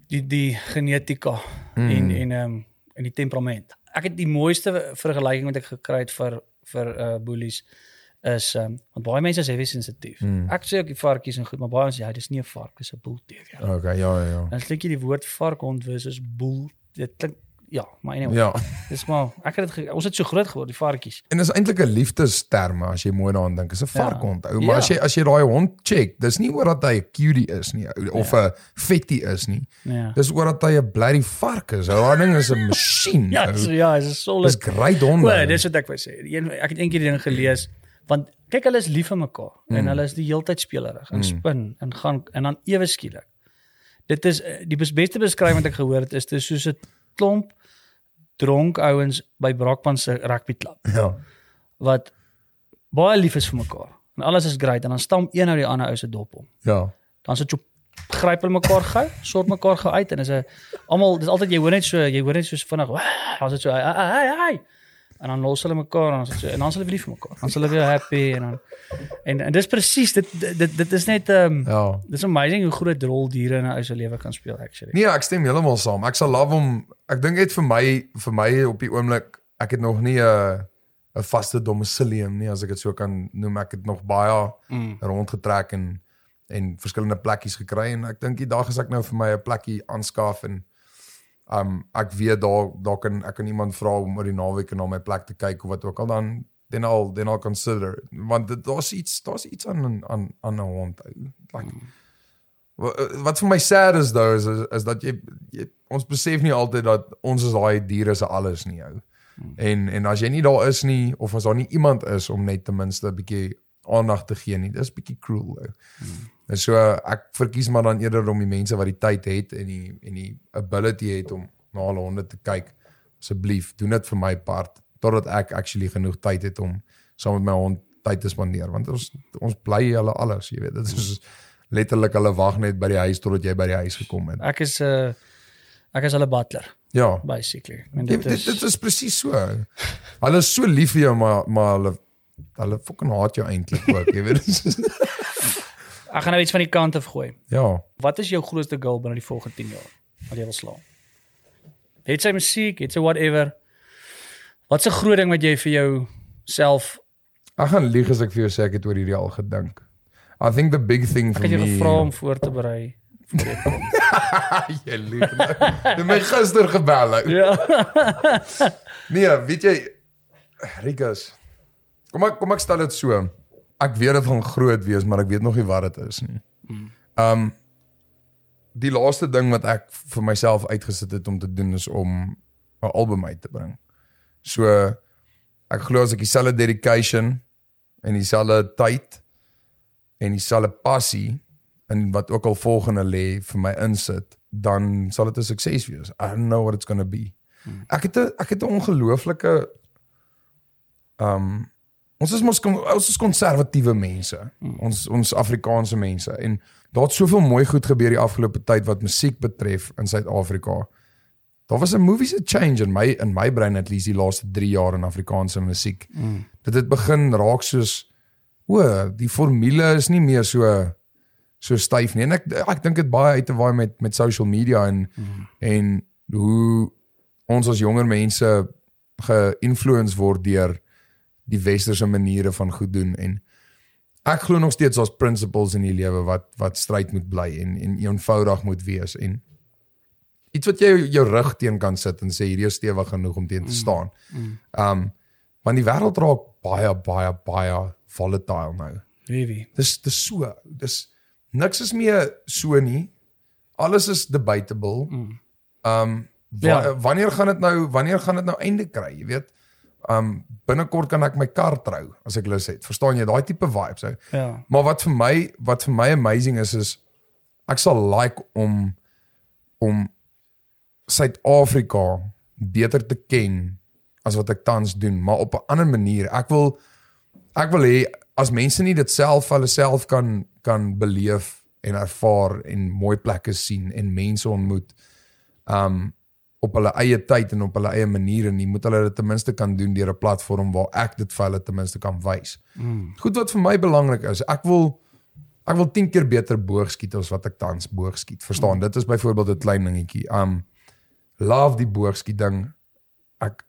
die die genetika Mm. en en ehm um, en die temperament. Ek het die mooiste vergelyking wat ek gekry het vir vir uh boelies is ehm um, want baie mense is heavy sensitief. Mm. Ek sê ook die varkies en goed, maar baie ons ja, dis nie 'n vark, dis 'n boel teer. Ja. Okay, ja ja ja. Dan klink jy die woord varkhond versus boel. Dit klink ja, maar anyway. Ja. Dis maar ek het dit ons het so groot geword die varkies. En dis eintlik 'n liefdesterm as jy mooi daaraan dink. Dis 'n Ja. varkhond. Ou, maar Ja. as jy as jy daai hond check, dis nie oor dat hy 'n cutie is nie of 'n vetty is nie. Ja. Dis oor dat hy 'n bloody vark is. Ou, Daai ding is 'n masjien. Ja, so, ja, dis 'n solid Dis great honde. O, dis wat ek wou sê. Een ek het eendag die ding gelees want kyk hulle is lief vir mekaar mm. en hulle is die heeltyd spelerig en spin en gaan en dan ewe skielik. Dit is eh, die bes- beste beskrywing wat ek gehoor het is dit is soos 'n klomp dronk ouens by Brakpan se rugbyklub Ja. wat baie lief is vir mekaar. En alles is great en dan stam een ou die ander ou se dop om. Ja. Dan sit jy gryp hulle mekaar gou, sort mekaar gou uit en is 'n almal dis altyd jy hoor net so jy hoor net so vinnig, dan sit so hey hey hey en dan los hulle mekaar en dan so en dan is hulle weer lief vir mekaar. Dan is hulle weer happy en dan en en dis presies dit dit dit is net ehm um, Ja. dis amazing hoe groot rol diere in 'n ou se lewe kan speel actually. Nee, ek stem heeltemal saam. Ek sal love om ek dink net vir my vir my op die oomblik ek het nog nie 'n 'n vaste domicilium nie as ek dit so kan noem. Ek het nog baie Mm. rondgetrek en en verskillende plekkies gekry en ek dink die dag as ek nou vir my 'n plekkie aanskaf en um ek weet daar daar kan ek kan iemand vra om oor die naweek na my plek te kyk of wat ook al dan then I'll then I'll consider want daar's iets daar's iets aan aan aan 'n hond. Like Wa- wat vir my sad is though is is, is dat jy, jy ons besef nie altyd dat ons is daai diere se alles nie ou. En en as jy nie daar is nie of as daar nie iemand is om net ten minste 'n bietjie aandag te gee nie, dis bietjie cruel. Ou. En so ek verkies maar dan eerder om die mense wat die tyd het en die en die ability het om na hulle honde te kyk. Asseblief, doen dit vir my part totdat ek actually genoeg tyd het om saam met my hond tyd te spandeer want ons ons bly hulle alles, jy weet. Dit is letterlik hulle wag net by die huis totdat jy by die huis gekom het. Ek is 'n uh, ek is hulle butler Ja. basically. En Dit dit dit, is dit is presies so. Hulle is so lief vir jou maar maar hulle hulle fucking haat jou eintlik ook, jy weet. Ek gaan nou iets van die kant af gooi. ja. Wat is jou grootste goal binne die volgende 10 jaar wat jy wil slaan? Het sy musiek, het sy whatever. Wat 'n groot ding wat jy vir jou self Ek gaan lieg as ek vir jou sê ek het oor hierdie al gedink. I think the big thing ek for het jou me gevra om voor te berei. jy lieg. Jy het my gister gebel. ja. Nee, weet jy Rikus. Kom ek kom ek stel dit so. Ek weet dit gaan groot wees, maar ek weet nog nie wat dit is nie. Um die laaste ding wat ek vir myself uitgesit het om te doen is om 'n album uit te bring. So ek glo as ek dieselfde dedication en dieselfde tyd en dieselfde passie in wat ook al volgende lê vir my insit, dan sal dit 'n sukses wees. I don't know what it's going to be. Ek het 'n ek het 'n ongelooflike um ons is mos ons is konservatiewe mense. Ons ons Afrikaanse mense en daar het soveel mooi goed gebeur die afgelope tyd wat musiek betref in Suid-Afrika. Daar was 'n movie se change in my in my brein at least die laaste 3 jaar in Afrikaanse musiek. Mm. Dit het begin raak soos o, die formule is nie meer so so styf nie. En ek ek dink dit baie uit te waai met met social media en mm. en hoe ons as jonger mense geïnfluence word deur die westerse maniere van goed doen en ek glo nog steeds daar's principles in die lewe wat wat stryd moet bly en en eenvoudig moet wees en iets wat jy jou rug teen kan sit en sê hierdie is stewig genoeg om teen te staan. Um want die wêreld raak baie baie baie volatile nou. Really. Dis dis so, dis niks is meer so nie. Alles is debatable. Um wa Ja. wanneer gaan dit nou wanneer gaan dit nou einde kry, jy weet? Um binnekort kan ek my kar trou as ek lus het. Verstaan jy daai tipe vibes ou? Ja. Maar wat vir my wat vir my amazing is is ek sal like om om Suid-Afrika beter te ken as wat ek tans doen, maar op 'n ander manier. Ek wil ek wil hê as mense nie dit self vir hulle self kan kan beleef en ervaar en mooi plekke sien en mense ontmoet um op hulle eie tyd en op hulle eie maniere nie moet hulle dit ten minste kan doen deur 'n platform waar ek dit vir hulle ten minste kan wys. Mm. Goed wat vir my belangrik is, ek wil ek wil 10 keer beter boogskiet as wat ek tans boogskiet. Verstaan? Mm. Dit is byvoorbeeld 'n klein dingetjie. Um love die boogskiet ding. Ek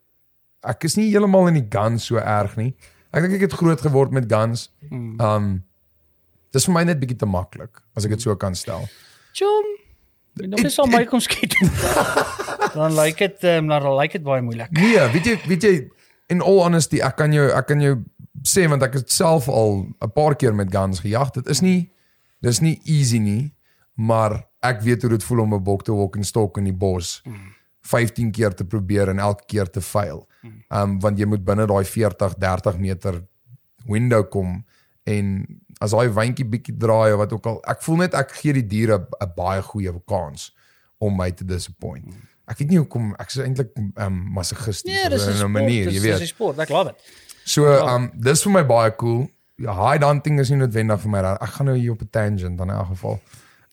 ek is nie heeltemal in die guns so erg nie. Ek dink ek het groot geword met guns. Um dis vir my net bietjie te maklik as ek dit so kan stel. Chom. Nog eens al my kom skiet. dan lyk dit ehm dan lyk dit baie moeilik. Nee, weet jy, weet jy in all honesty, ek kan jou ek kan jou sê want ek het self al 'n paar keer met guns gejag. Dit is nie dis nie easy nie, maar ek weet hoe dit voel om 'n bok te walk en stok in die bos. 15 keer te probeer en elke keer te fail. Um want jy moet binne daai 40, 30 meter window kom en as daai wyntjie bietjie draai of wat ook al, ek voel net ek gee die diere 'n baie goeie kans om my te disappoint. Ek weet nie hoekom ek is eintlik um masochisties Nee, dis 'n sport, manier, dis jy dis 'n weet. sport. Ek love it. So um dis vir my baie cool. Ja, high hunting is nie noodwendig vir my. Ek gaan nou hier op 'n tangent dan in elk geval.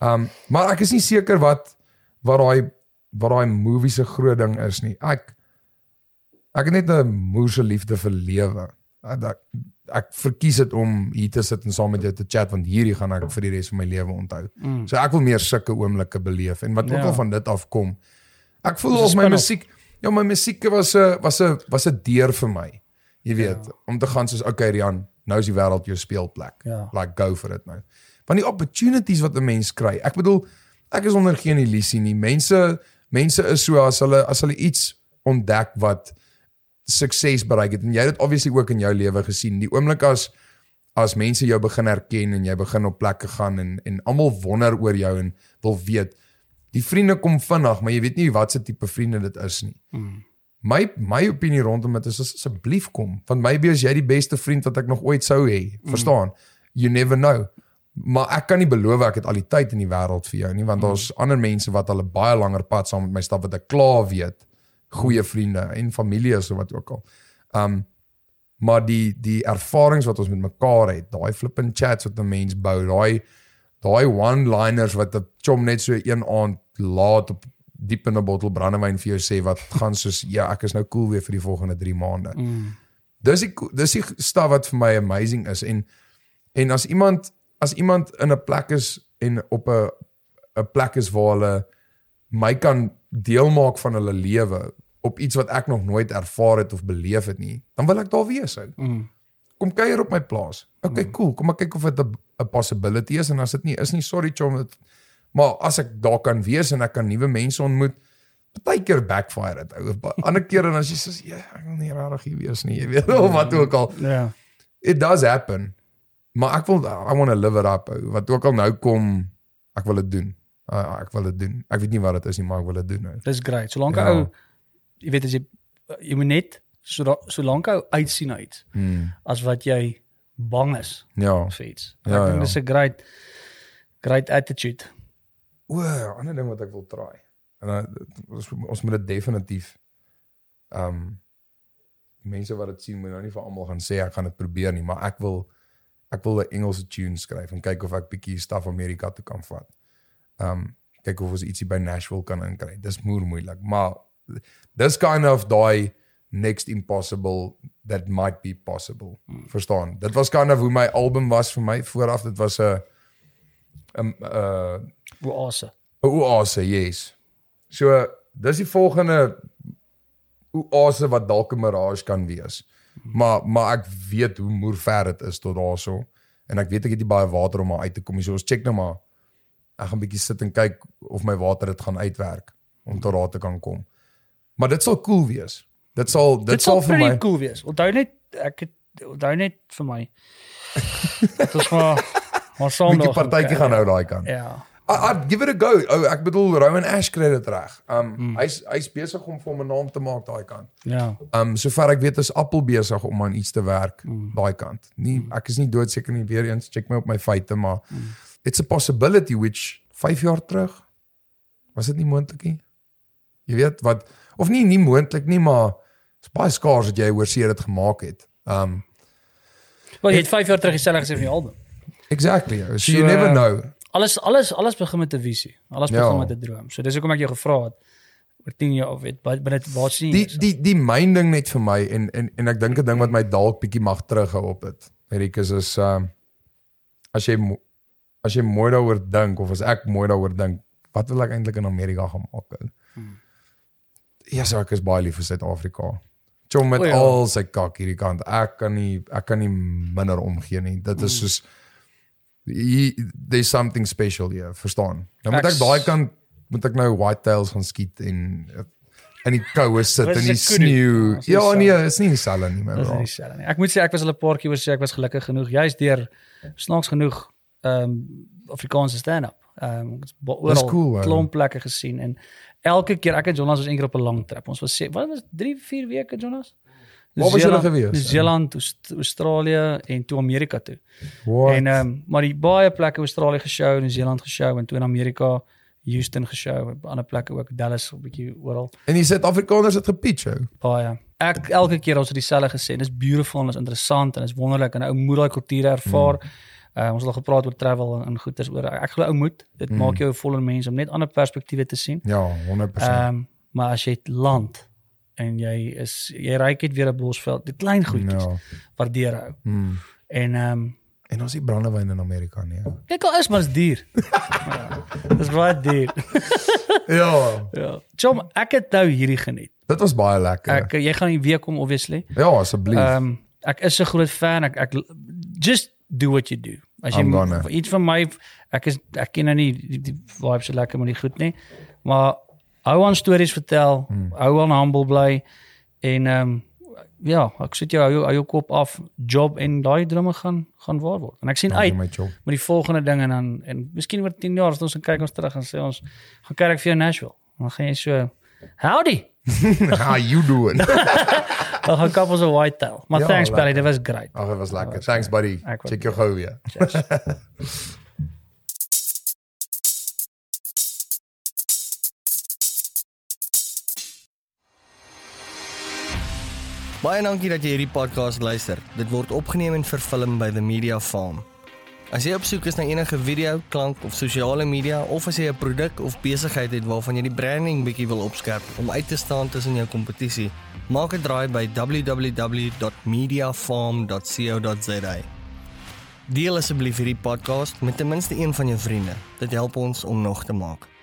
Um maar ek is nie seker wat wat daai wat daai movie se groot ding is nie. Ek ek het net 'n moerse liefde vir lewe. Ek, ek, ek verkies dit om hier te sit en saam met jou te chat want hierdie gaan ek vir die res van my lewe onthou. Mm. So ek wil meer sulke oomblikke beleef en wat ook Ja. al van dit afkom. Ek voel of my musiek ja, my musiek was 'n was 'n was 'n deur vir my. Jy weet, ja. om te gaan soos okay Rian, nou is die wêreld jou speelplek. Ja. Like go for it nou. Want die opportunities wat 'n mens kry. Ek bedoel, ek is onder geen illusie nie. Mense mense is so as hulle as hulle iets ontdek wat sukses bereik het en jy het dit obviously ook in jou lewe gesien. Die oomblik as as mense jou begin herken en jy begin op plekke gaan en en almal wonder oor jou en wil weet. Die vriende kom vinnig, maar jy weet nie wat se tipe vriende dit is nie. Mm. My my opinie rondom dit is asseblief kom, want maybe as jy die beste vriend wat ek nog ooit sou hê, verstaan? You never know. Maar ek kan nie beloof ek het al die tyd in die wêreld vir jou nie, want daar's ander mense wat al 'n baie langer pad saam met my stap wat ek klaar weet, goeie vriende en familie is of wat ook al. Um maar die die ervarings wat ons met mekaar het, daai flippin chats wat 'n mens bou, daai daai one-liners wat 'n chom net so een aand laat op diep in 'n bottel brandewyn vir jou sê wat gaan soos ja, ek is nou cool weer vir die volgende 3 maande. Mm. Dis die dis die staf wat vir my amazing is en en as iemand as iemand in 'n plek is en op 'n 'n plek is waar hulle my kan deel maak van hulle lewe op iets wat ek nog nooit ervaar het of beleef het nie, dan wil ek daar wees. Ou. Mm. Kom kuier op my plaas. Okay, cool. Kom ek kyk of dit 'n 'n possibility is en as dit nie is nie, sorry chom, dit maar as ek daar kan wees en ek kan nuwe mense ontmoet, partykeer backfire dit. ou. Ander kere dan as jy sê ja, ek wil nie regtig hier wees nie, jy weet of wat ook al. Ja. It does happen. Maar ek wil I want to live it up. ou. Wat ook al nou kom, ek wil dit doen. Uh, ek wil dit doen. Ek weet nie wat dit is nie, maar ek wil dit doen. ou. Dis great. Solank Ja. ja. ou jy weet as jy jy moet net so solank ou uitsien na iets Hmm. as wat jy bang is Ja. vir iets. Ja, Ek dink ja. dis 'n great great attitude. O, ander ding wat ek wil try. En uh, ons ons moet dit definitief um mense wat dit sien moet nou nie vir almal gaan sê ek gaan dit probeer nie, maar ek wil ek wil 'n Engelse tune skryf en kyk of ek bietjie staf Amerika toe kan vat. Um kyk of ons ietsie by Nashville kan inkry. Dis moer moeilik, maar dis kind of daai next impossible that might be possible. Verstaan? Dit was kind of hoe my album was vir my vooraf. Dit was 'n 'n uh Oase. 'n oase, yes. So dis die volgende oase wat dalk 'n mirage kan wees. Maar maar ek weet hoe moer ver dit is tot daarso en ek weet ek het nie baie water om maar uit te kom nie. So ons check nou maar. Ek gaan bietjie sit en kyk of my water dit gaan uitwerk om tot daar te kan kom. Maar dit sal cool wees. Dit sal dit, Dit sal sal vir my cool wees. Onthou net ek het onthou net vir my. Dit is maar maar 'n sondag. bietjie partytjie gaan hou daai kant. Ja. I, I'd give it a go. Oh, ek bedoel Rowan Ash kry dit reg. Um Hmm. hy's hy's besig om vir hom 'n naam te maak daai kant. Ja. Um sover ek weet is Apple besig om aan iets te werk Hmm. daai kant. Nie ek is nie doodseker nie weer eens check my op my feite maar it's a possibility which 5 jaar terug was dit nie moontlik nie. Jy weet wat of nie nie moontlik nie maar is baie skaars dat jy hoor seer dit gemaak het. Um Wel, jy het 5 jaar terug dieselfde gesê van die album. exactly. So, So, you never uh, know. Alles alles alles begin met 'n visie. Alles Ja. begin met 'n droom. So dis hoekom ek jou gevra het oor 10 jaar of weet binne waar sien jy? Die die die myn ding net vir my en en en ek dink 'n ding wat my dalk bietjie mag terughou op dit. Erikus is um as jy as jy mooi daaroor dink of as ek mooi daaroor dink, wat wil ek eintlik in Amerika gaan maak? Ja, so ek is baie lief vir Suid-Afrika. Chom met O ja. al sy kak hierdie kant. Ek kan nie ek kan nie minder omgee nie. Dit is soos hier- there's something special hier, verstaan? Nou moet Ek ek daai kant moet ek nou whitetails gaan skiet en in die koue sit in die sneeu. Ja, Ja, nee, is nie dieselfde nie, my Dis bro. nie dieselfde nie. Ek moet sê ek was al 'n paar keer oor sê ek was gelukkig genoeg juist deur snaaks genoeg ehm um, Afrikaanse stand-up. Ehm um, ons het oral cool, klomp plekke gesien en elke keer ek en Jonas was eendag op 'n lang trip. Ons was sê wat was 3 4 weke Jonas? Waar was julle gewees? Nieu-Seeland, Aust- Australië en toe Amerika toe. What? En ehm um, maar die baie plekke Australië geshow, Nieu-Seeland geshow en toe in Amerika Houston geshow, op ander plekke ook Dallas 'n bietjie oral. en die Suid-Afrikaners het gepitch ou. Baie. Ek elke keer ons het dieselfde gesê, dis beautiful en dis interessant en dis wonderlik en ou moet daai kulture ervaar. Uh, ons het al gepraat oor travel en, en goeters oor. Ek glo ou moet. Dit Mm. maak jou 'n voller mens om net ander perspektiewe te sien. Ja, 100%. Ehm um, maar as jy land en jy is jy ry net weer 'n bosveld, die klein goedjies ja. waardeer hou. Hmm. En ehm um, En ons het brandewyn in Amerika nie. ou. kyk al is maar is duur. ja, dis baie duur. Ja. ja. Chom, ek het nou hierdie geniet. Dit was baie lekker. Ek jy gaan hier weer kom obviously. ja, asseblief. Ehm um, ek is 'n groot fan. Ek ek just do what you do. As jy gonna. iets van my ek is ek ken nou nie die, die vibes so lekker maar nie goed nie. Maar hou aan stories vertel, Hmm. hou aan humble bly en ehm um, ja, ek sit jou hou, jou- hou jou kop af, job en daai drome gaan gaan waar word. En ek sien Dankie, uit met die volgende ding en dan en miskien oor 10 jaar as ons dan kyk ons terug en sê ons gaan kyk vir jou Nashville. Dan gaan jy so Howdy. How you doing? Ag gaan kap ons 'n white tail. Maar Ja, thanks lekker. Belly, dit was great. Ag, dit was lekker. Thanks buddy. Check jou gou weer. Baie dankie dat jy hierdie podcast luister. Dit word opgeneem en vervilm by The Media Farm. As jy op soek is na enige video, klank of sosiale media of as jy 'n produk of besigheid het waarvan jy die branding bietjie wil opskerp om uit te staan tussen jou kompetisie, maak 'n draai by www.mediafarm.co.za. Deel asseblief hierdie podcast met ten minste een van jou vriende. Dit help ons om nog te maak.